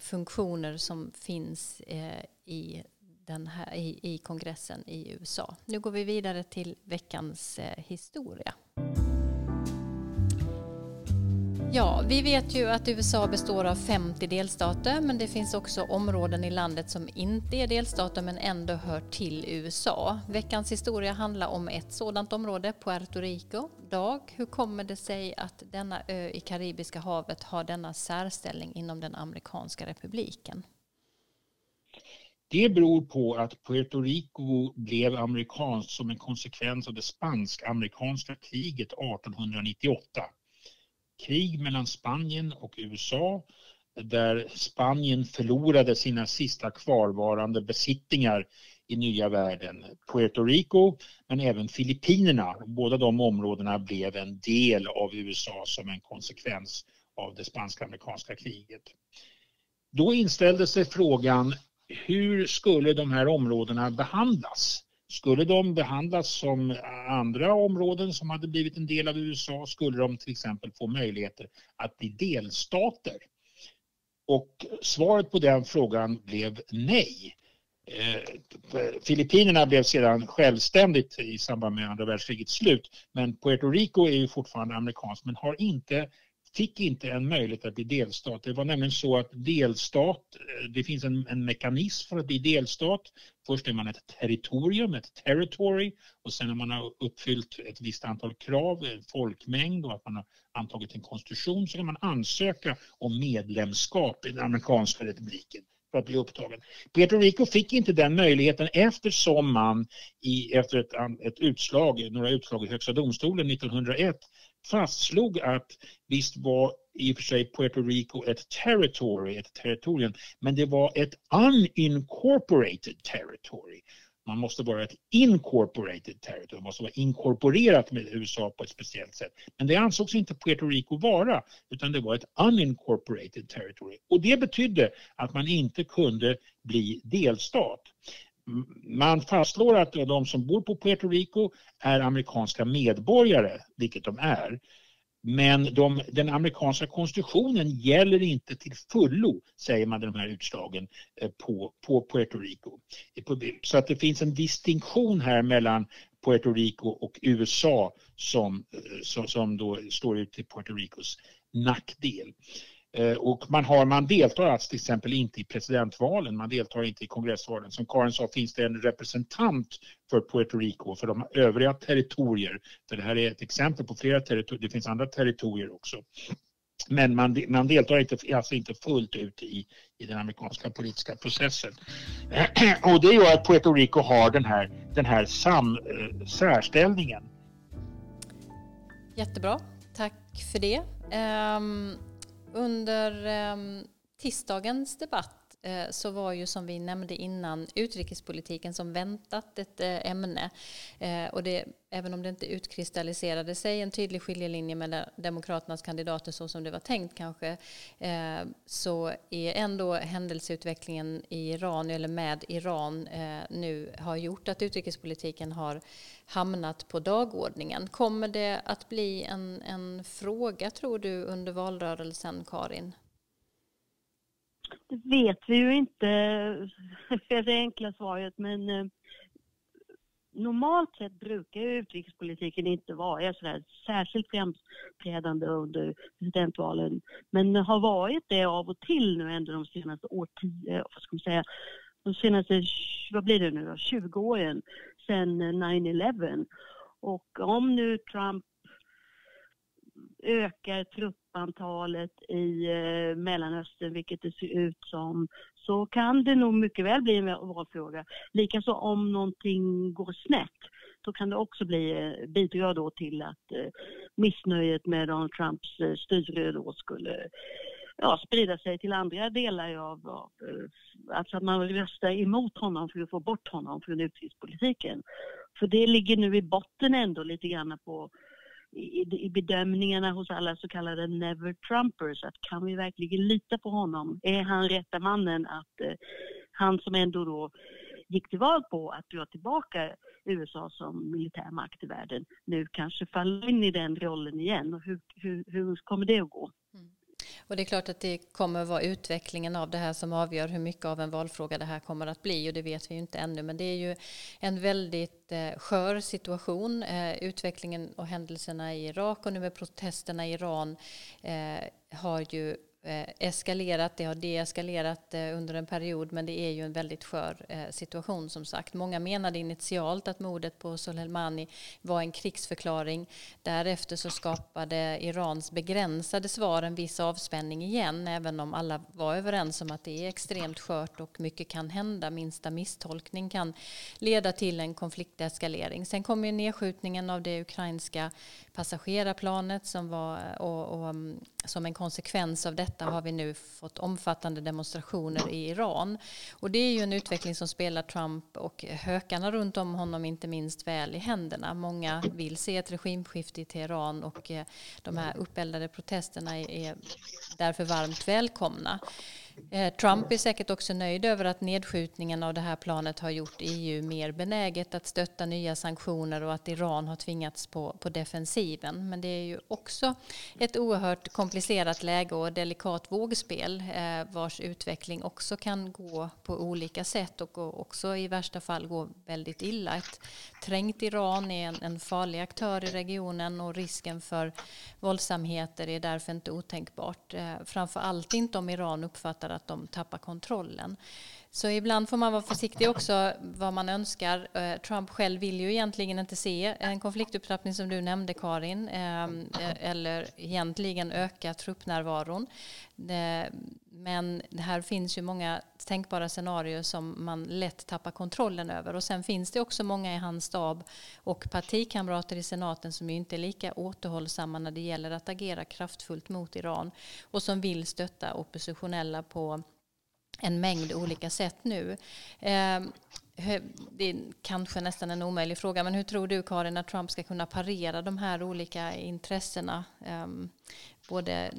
Speaker 1: funktioner som finns eh, i den här, i, i kongressen i USA. Nu går vi vidare till veckans eh, historia. Ja, vi vet ju att USA består av 50 delstater men det finns också områden i landet som inte är delstater men ändå hör till USA. Veckans historia handlar om ett sådant område, Puerto Rico. Dag, hur kommer det sig att denna ö i Karibiska havet har denna särställning inom den amerikanska republiken?
Speaker 6: Det beror på att Puerto Rico blev amerikanskt som en konsekvens av det spansk-amerikanska kriget 1898. Krig mellan Spanien och USA där Spanien förlorade sina sista kvarvarande besittningar i nya världen. Puerto Rico men även Filippinerna. Båda de områdena blev en del av USA som en konsekvens av det spansk-amerikanska kriget. Då inställde sig frågan hur skulle de här områdena behandlas? Skulle de behandlas som andra områden som hade blivit en del av USA? Skulle de till exempel få möjligheter att bli delstater? Och svaret på den frågan blev nej. Eh, Filippinerna blev sedan självständigt i samband med andra världskrigets slut men Puerto Rico är ju fortfarande amerikanskt men har inte fick inte en möjlighet att bli delstat. Det var nämligen så att delstat, eh, det finns en, en mekanism för att bli delstat. Först är man ett territorium, ett territory och sen när man har uppfyllt ett visst antal krav, en folkmängd och att man har antagit en konstitution så kan man ansöka om medlemskap i den amerikanska republiken. för att bli upptagen. Puerto Rico fick inte den möjligheten eftersom man i, efter ett, ett utslag, några utslag i Högsta domstolen 1901 fastslog att visst var i och för sig Puerto Rico ett territory, ett territorium, men det var ett unincorporated territory. Man måste vara ett incorporated territory, man måste vara inkorporerat med USA på ett speciellt sätt. Men det ansågs inte Puerto Rico vara, utan det var ett unincorporated territory. Och det betydde att man inte kunde bli delstat. Man fastslår att de som bor på Puerto Rico är amerikanska medborgare, vilket de är. Men de, den amerikanska konstitutionen gäller inte till fullo, säger man i de här utslagen, eh, på, på Puerto Rico. Så att det finns en distinktion här mellan Puerto Rico och USA som, eh, som, som då står ut till Puerto Ricos nackdel. Eh, och man, har, man deltar alltså till exempel inte i presidentvalen, man deltar inte i kongressvalen. Som Karin sa finns det en representant för Puerto Rico för de övriga territorier. För det här är ett exempel på flera territorier, det finns andra territorier också. Men man, man deltar inte, alltså inte fullt ut i, i den amerikanska politiska processen. Och det gör att Puerto Rico har den här, den här sam, eh, särställningen.
Speaker 1: Jättebra, tack för det. Um... Under eh, tisdagens debatt Eh, så var ju som vi nämnde innan utrikespolitiken som väntat ett eh, ämne. Eh, och det, även om det inte utkristalliserade sig en tydlig skiljelinje mellan Demokraternas kandidater så som det var tänkt kanske, så är ändå händelseutvecklingen i Iran, eller med Iran, nu har gjort att utrikespolitiken har hamnat på dagordningen. Kommer det att bli en, en fråga, tror du, under valrörelsen, Karin?
Speaker 5: Det vet vi ju inte, är det enkla svaret, men eh, normalt sett brukar utrikespolitiken inte vara sådär särskilt framträdande under presidentvalen, men har varit det av och till nu ändå de senaste årtionden, eh, vad ska man säga, de senaste, vad blir det nu då, 20 åren sedan 9-11. Och om nu Trump ökar truppantalet i eh, Mellanöstern, vilket det ser ut som, så kan det nog mycket väl bli en valfråga. Likaså om någonting går snett, så kan det också bli, eh, bidra då till att eh, missnöjet med Donald Trumps eh, styre då skulle ja, sprida sig till andra delar av, av eh, alltså att man röstar emot honom för att få bort honom från utrikespolitiken. För det ligger nu i botten ändå lite grann på i, i bedömningarna hos alla så kallade never trumpers att kan vi verkligen lita på honom? Är han rätta mannen att eh, han som ändå då gick till val på att dra tillbaka USA som militärmakt i världen nu kanske faller in i den rollen igen och hur, hur, hur kommer det att gå?
Speaker 1: Och det är klart att det kommer att vara utvecklingen av det här som avgör hur mycket av en valfråga det här kommer att bli och det vet vi ju inte ännu men det är ju en väldigt eh, skör situation. Eh, utvecklingen och händelserna i Irak och nu med protesterna i Iran eh, har ju Eh, eskalerat, det har deeskalerat eh, under en period men det är ju en väldigt skör eh, situation som sagt. Många menade initialt att mordet på Soleimani var en krigsförklaring. Därefter så skapade Irans begränsade svar en viss avspänning igen även om alla var överens om att det är extremt skört och mycket kan hända. Minsta misstolkning kan leda till en konflikteskalering. Sen kom ju nedskjutningen av det ukrainska passagerarplanet som var och, och, mm, som en konsekvens av detta har vi nu fått omfattande demonstrationer i Iran. Och det är ju en utveckling som spelar Trump och hökarna runt om honom inte minst väl i händerna. Många vill se ett regimskifte i Teheran och eh, de här uppeldade protesterna är därför varmt välkomna. Eh, Trump är säkert också nöjd över att nedskjutningen av det här planet har gjort EU mer benäget att stötta nya sanktioner och att Iran har tvingats på, på defensiven. Men det är ju också ett oerhört komplicerat läge och delikat vågspel eh, vars utveckling också kan gå på olika sätt och också i värsta fall gå väldigt illa. Ett trängt Iran är en, en farlig aktör i regionen och risken för våldsamheter är därför inte otänkbart. Eh, framför allt inte om Iran uppfattar att de tappar kontrollen. Så ibland får man vara försiktig också vad man önskar. Eh, Trump själv vill ju egentligen inte se en konfliktupptrappning som du nämnde Karin, ehm, eh, eller egentligen öka truppnärvaron. Eh, men här finns ju många tänkbara scenarier som man lätt tappar kontrollen över. Och sen finns det också många i hans stab och partikamrater i senaten som inte är lika återhållsamma när det gäller att agera kraftfullt mot Iran och som vill stötta oppositionella på en mängd olika sätt nu. Ehm, det är kanske nästan en omöjlig fråga, men hur tror du Karin att Trump ska kunna parera de här olika intressena? Ehm, både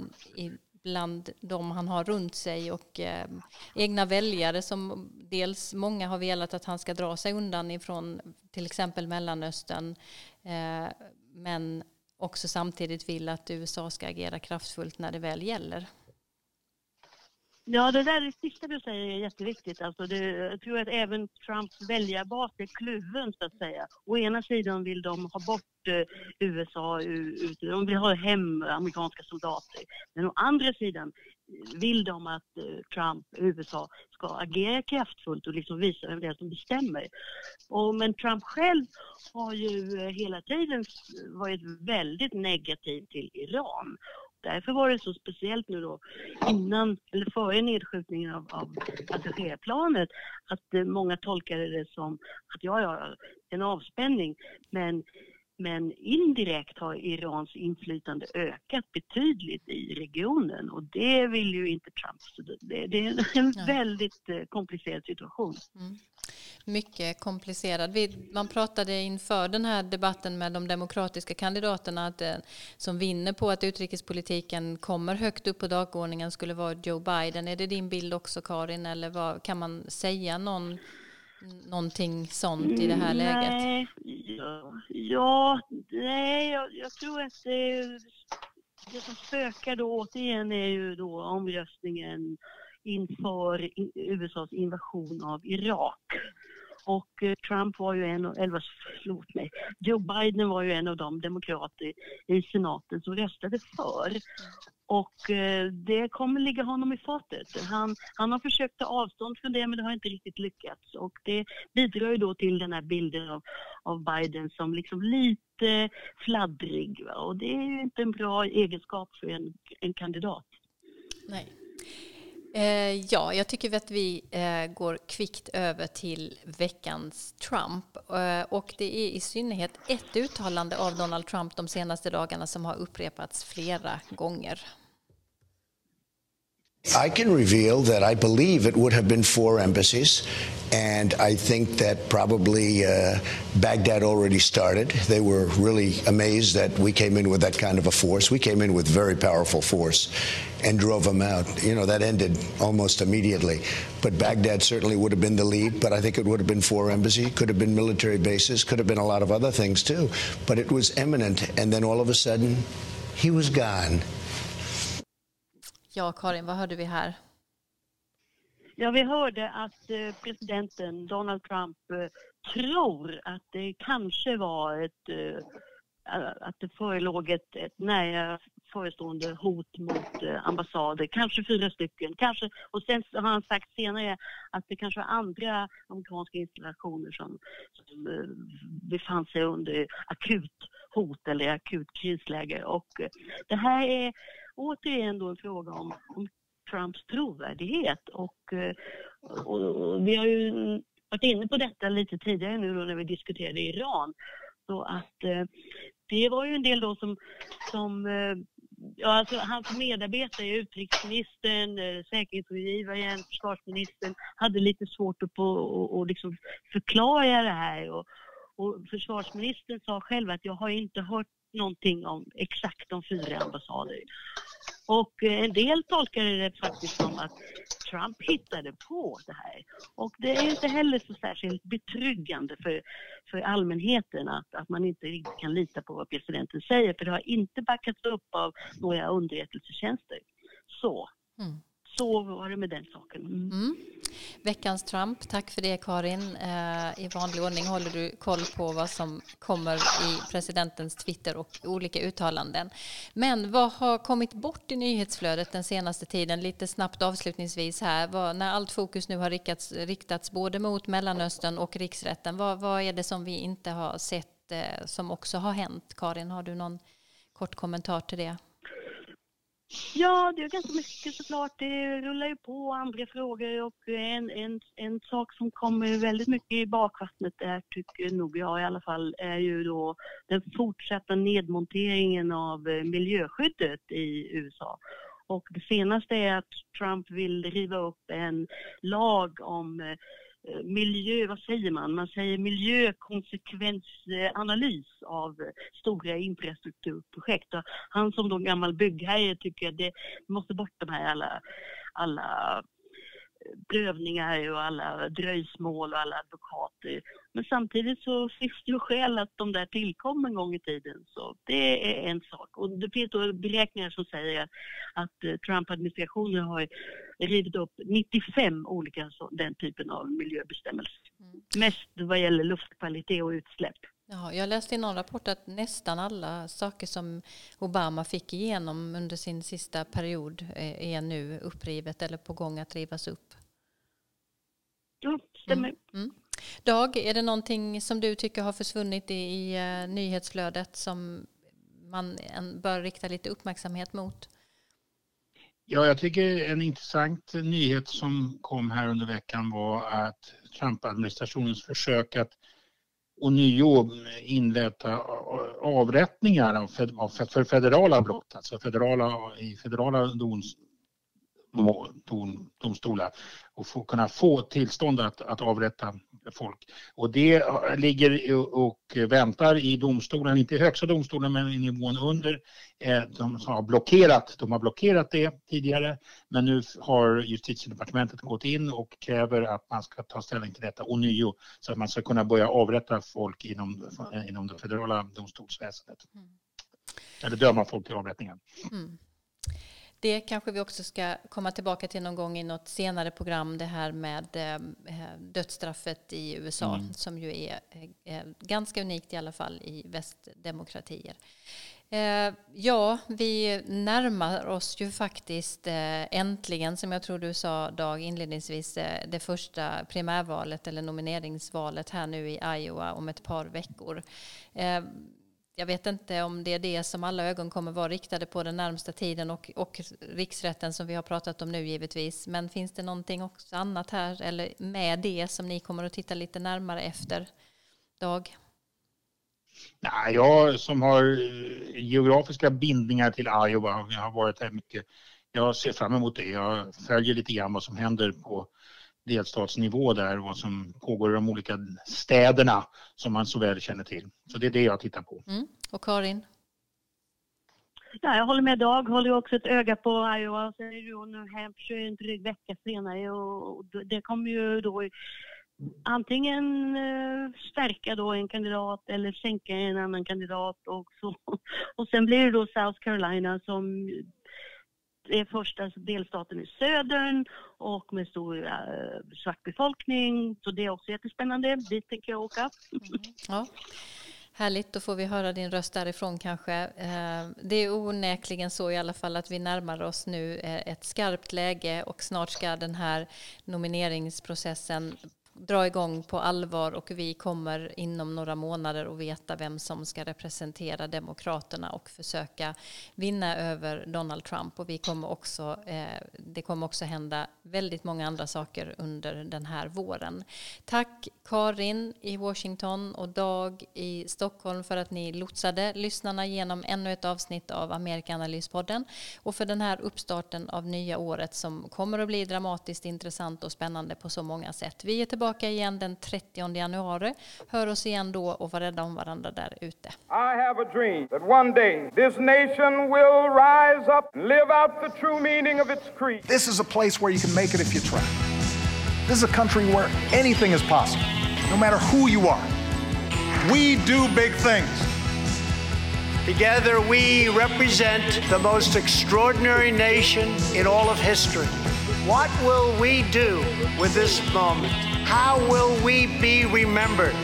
Speaker 1: bland de han har runt sig och eh, egna väljare som dels många har velat att han ska dra sig undan ifrån till exempel Mellanöstern eh, men också samtidigt vill att USA ska agera kraftfullt när det väl gäller.
Speaker 5: Ja, det där det sista du säger är jätteviktigt. Alltså det, jag tror att även Trumps väljarbas är kluven så att säga. Å ena sidan vill de ha bort eh, USA, ut, de vill ha hem amerikanska soldater. Men å andra sidan eh, vill de att eh, Trump, USA, ska agera kraftfullt och liksom visa vem det är som bestämmer. Och, men Trump själv har ju eh, hela tiden varit väldigt negativ till Iran Därför var det så speciellt nu då innan, eller före nedskjutningen av, av passagerarplanet att eh, många tolkade det som att ja, ja, en avspänning. Men men indirekt har Irans inflytande ökat betydligt i regionen och det vill ju inte Trump. Det, är en väldigt eh, komplicerad situation. Mm.
Speaker 1: Mycket komplicerad. Man pratade inför den här debatten med de demokratiska kandidaterna att, eh, som vinner på att utrikespolitiken kommer högt upp på dagordningen skulle vara Joe Biden. Är det din bild också Karin eller vad, kan man säga någon någonting sånt i det här läget?
Speaker 5: Nej, ja, ja nej, jag, jag, tror att det, det som spökar då återigen är ju då omröstningen inför USAs invasion av Irak. Och eh, Trump var ju en, eller förlåt mig, Joe Biden var ju en av de demokrater i senaten som röstade för. Och eh, det kommer ligga honom i fatet. Han, han har försökt ta avstånd från det men det har inte riktigt lyckats. Och det bidrar ju då till den här bilden av, av Biden som liksom lite fladdrig. Va? Och det är ju inte en bra egenskap för en, en kandidat.
Speaker 1: Nej. Eh, ja, jag tycker att vi eh, går kvickt över till veckans Trump. Eh, och det är i synnerhet ett uttalande av Donald Trump de senaste dagarna som har upprepats flera gånger.
Speaker 8: I can reveal that I believe it would have been four embassies, and I think that probably uh, Baghdad already started. They were really amazed that we came in with that kind of a force. We came in with very powerful force and drove them out. You know, that ended almost immediately. But Baghdad certainly would have been the lead, but I think it would have been four embassies, could have been military bases, could have been a lot of other things too. But it was imminent, and then all of a sudden, he was gone.
Speaker 1: Ja, Karin, vad hörde vi här?
Speaker 5: Ja, vi hörde att eh, presidenten Donald Trump eh, tror att det kanske var ett eh, att det förelåg ett, ett nära förestående hot mot ambassader, kanske fyra stycken. Kanske, och sen har han sagt senare att det kanske var andra amerikanska installationer som, som befann sig under akut hot eller akut krisläge. Och det här är återigen då en fråga om, om Trumps trovärdighet. Och, eh, och, och, vi har ju varit inne på detta lite tidigare nu då när vi diskuterade Iran. Så att eh, det var ju en del då som, som eh, ja, alltså hans medarbetare, utrikesministern, säkerhetsrådgivaren, försvarsministern, hade lite svårt att på, och, och liksom förklara det här. Och, och försvarsministern sa själv att jag har inte hört någonting om exakt de fyra ambassader. Och eh, en del tolkade det faktiskt som att Trump hittade på det här. Och det är inte heller så särskilt betryggande för, för allmänheten att, att man inte riktigt kan lita på vad presidenten säger, för det har inte backats upp av några underrättelsetjänster. Så. Mm. Så var det med den saken. Mm. Mm.
Speaker 1: Veckans Trump, tack för det Karin. Eh, I vanlig ordning håller du koll på vad som kommer i presidentens Twitter och olika uttalanden. Men vad har kommit bort i nyhetsflödet den senaste tiden? Lite snabbt avslutningsvis här. Vad, när allt fokus nu har riktats, riktats både mot Mellanöstern och riksrätten, vad, vad är det som vi inte har sett eh, som också har hänt? Karin, har du någon kort kommentar till det?
Speaker 5: Ja, det är ganska mycket såklart. Det rullar ju på andra frågor och en, en, en sak som kommer väldigt mycket i bakvattnet är, tycker nog jag i alla fall är ju då den fortsatta nedmonteringen av eh, miljöskyddet i USA. Och det senaste är att Trump vill riva upp en lag om Eh, Eh, miljö, vad säger man? Man säger miljökonsekvensanalys av eh, stora infrastrukturprojekt. Och han som då gammal byggherre tycker att det måste bort de här alla, alla prövningar och alla dröjsmål och alla advokater. Men samtidigt så finns det ju skäl att de där tillkom en gång i tiden. Så det är en sak. Och det finns då beräkningar som säger att eh, Trump-administrationen har rivit upp 95 olika så, den typen av miljöbestämmelser. Mm. Mest vad gäller luftkvalitet och utsläpp.
Speaker 1: Ja, jag läste i någon rapport att nästan alla saker som Obama fick igenom under sin sista period eh, är nu upprivet eller på gång att rivas upp.
Speaker 5: Ja, stämmer. Mm. Mm.
Speaker 1: Dag, är det någonting som du tycker har försvunnit i, i uh, nyhetsflödet som man en, bör rikta lite uppmärksamhet mot?
Speaker 6: Ja, jag tycker en intressant nyhet som kom här under veckan var att Trump-administrationens försök att ånyo inleda avrättningar för federala brott, alltså federala, i federala doms, dom, domstolar och få, kunna få tillstånd att, att avrätta folk. Och det ligger och väntar i domstolen, inte i högsta domstolen men i nivån under. Eh, de har blockerat, de har blockerat det tidigare men nu har justitiedepartementet gått in och kräver att man ska ta ställning till detta ånyo så att man ska kunna börja avrätta folk inom, inom det federala domstolsväsendet. Mm. Eller döma folk till avrättningen. Mm.
Speaker 1: Det kanske vi också ska komma tillbaka till någon gång i något senare program, det här med eh, dödsstraffet i USA, mm. som ju är eh, ganska unikt i alla fall i västdemokratier. Eh, ja, vi närmar oss ju faktiskt äntligen, som jag tror du sa Dag inledningsvis, det första primärvalet eller nomineringsvalet här nu i Iowa om ett par veckor jag vet inte om det är det som alla ögon kommer vara riktade på den närmsta tiden och, och riksrätten som vi har pratat om nu givetvis. Men finns det någonting också annat här eller med det som ni kommer att titta lite närmare efter? Dag?
Speaker 6: Nej, jag som har eh, geografiska bindningar till Iowa, jag har varit här mycket. Jag ser fram emot det. Jag följer lite grann vad som händer på delstatsnivå där, vad som pågår i de olika städerna som man så väl känner till. Så det är det jag tittar på.
Speaker 1: Mm. Och Karin?
Speaker 5: Ja, jag håller med Dag, håller också ett öga på Iowa. Sen är det New Hampshire en dryg vecka senare och det kommer ju då antingen eh, stärka då en kandidat eller sänka en annan kandidat och så. Och sen blir det då South Carolina som det är första delstaten i södern och med stor äh, svart befolkning. Så det är också jättespännande. Dit tänker jag åka. Mm.
Speaker 1: Ja. Härligt, då får vi höra din röst därifrån kanske. Eh, det är onekligen så i alla fall att vi närmar oss nu eh, ett skarpt läge och snart ska den här nomineringsprocessen dra igång på allvar och vi kommer inom några månader att veta vem som ska representera Demokraterna och försöka vinna över Donald Trump. Och vi kommer också, eh, det kommer också hända väldigt många andra saker under den här våren. Tack Karin i Washington och Dag i Stockholm för att ni lotsade lyssnarna genom ännu ett avsnitt av Amerikanalyspodden och för den här uppstarten av nya året som kommer att bli dramatiskt intressant och spännande på så många sätt. Vi är tillbaka tillbaka igen den 30 januari. Hör oss igen då och var rädda om varandra där ute.
Speaker 2: I have a dream that one day this nation will rise up and live out the true meaning of its creed.
Speaker 3: This is a place where you can make it if you try. This is a country where anything is possible, no matter who you are. We do big things.
Speaker 4: Together, we represent the most extraordinary nation in all of history. What will we do with this moment? How will we be remembered?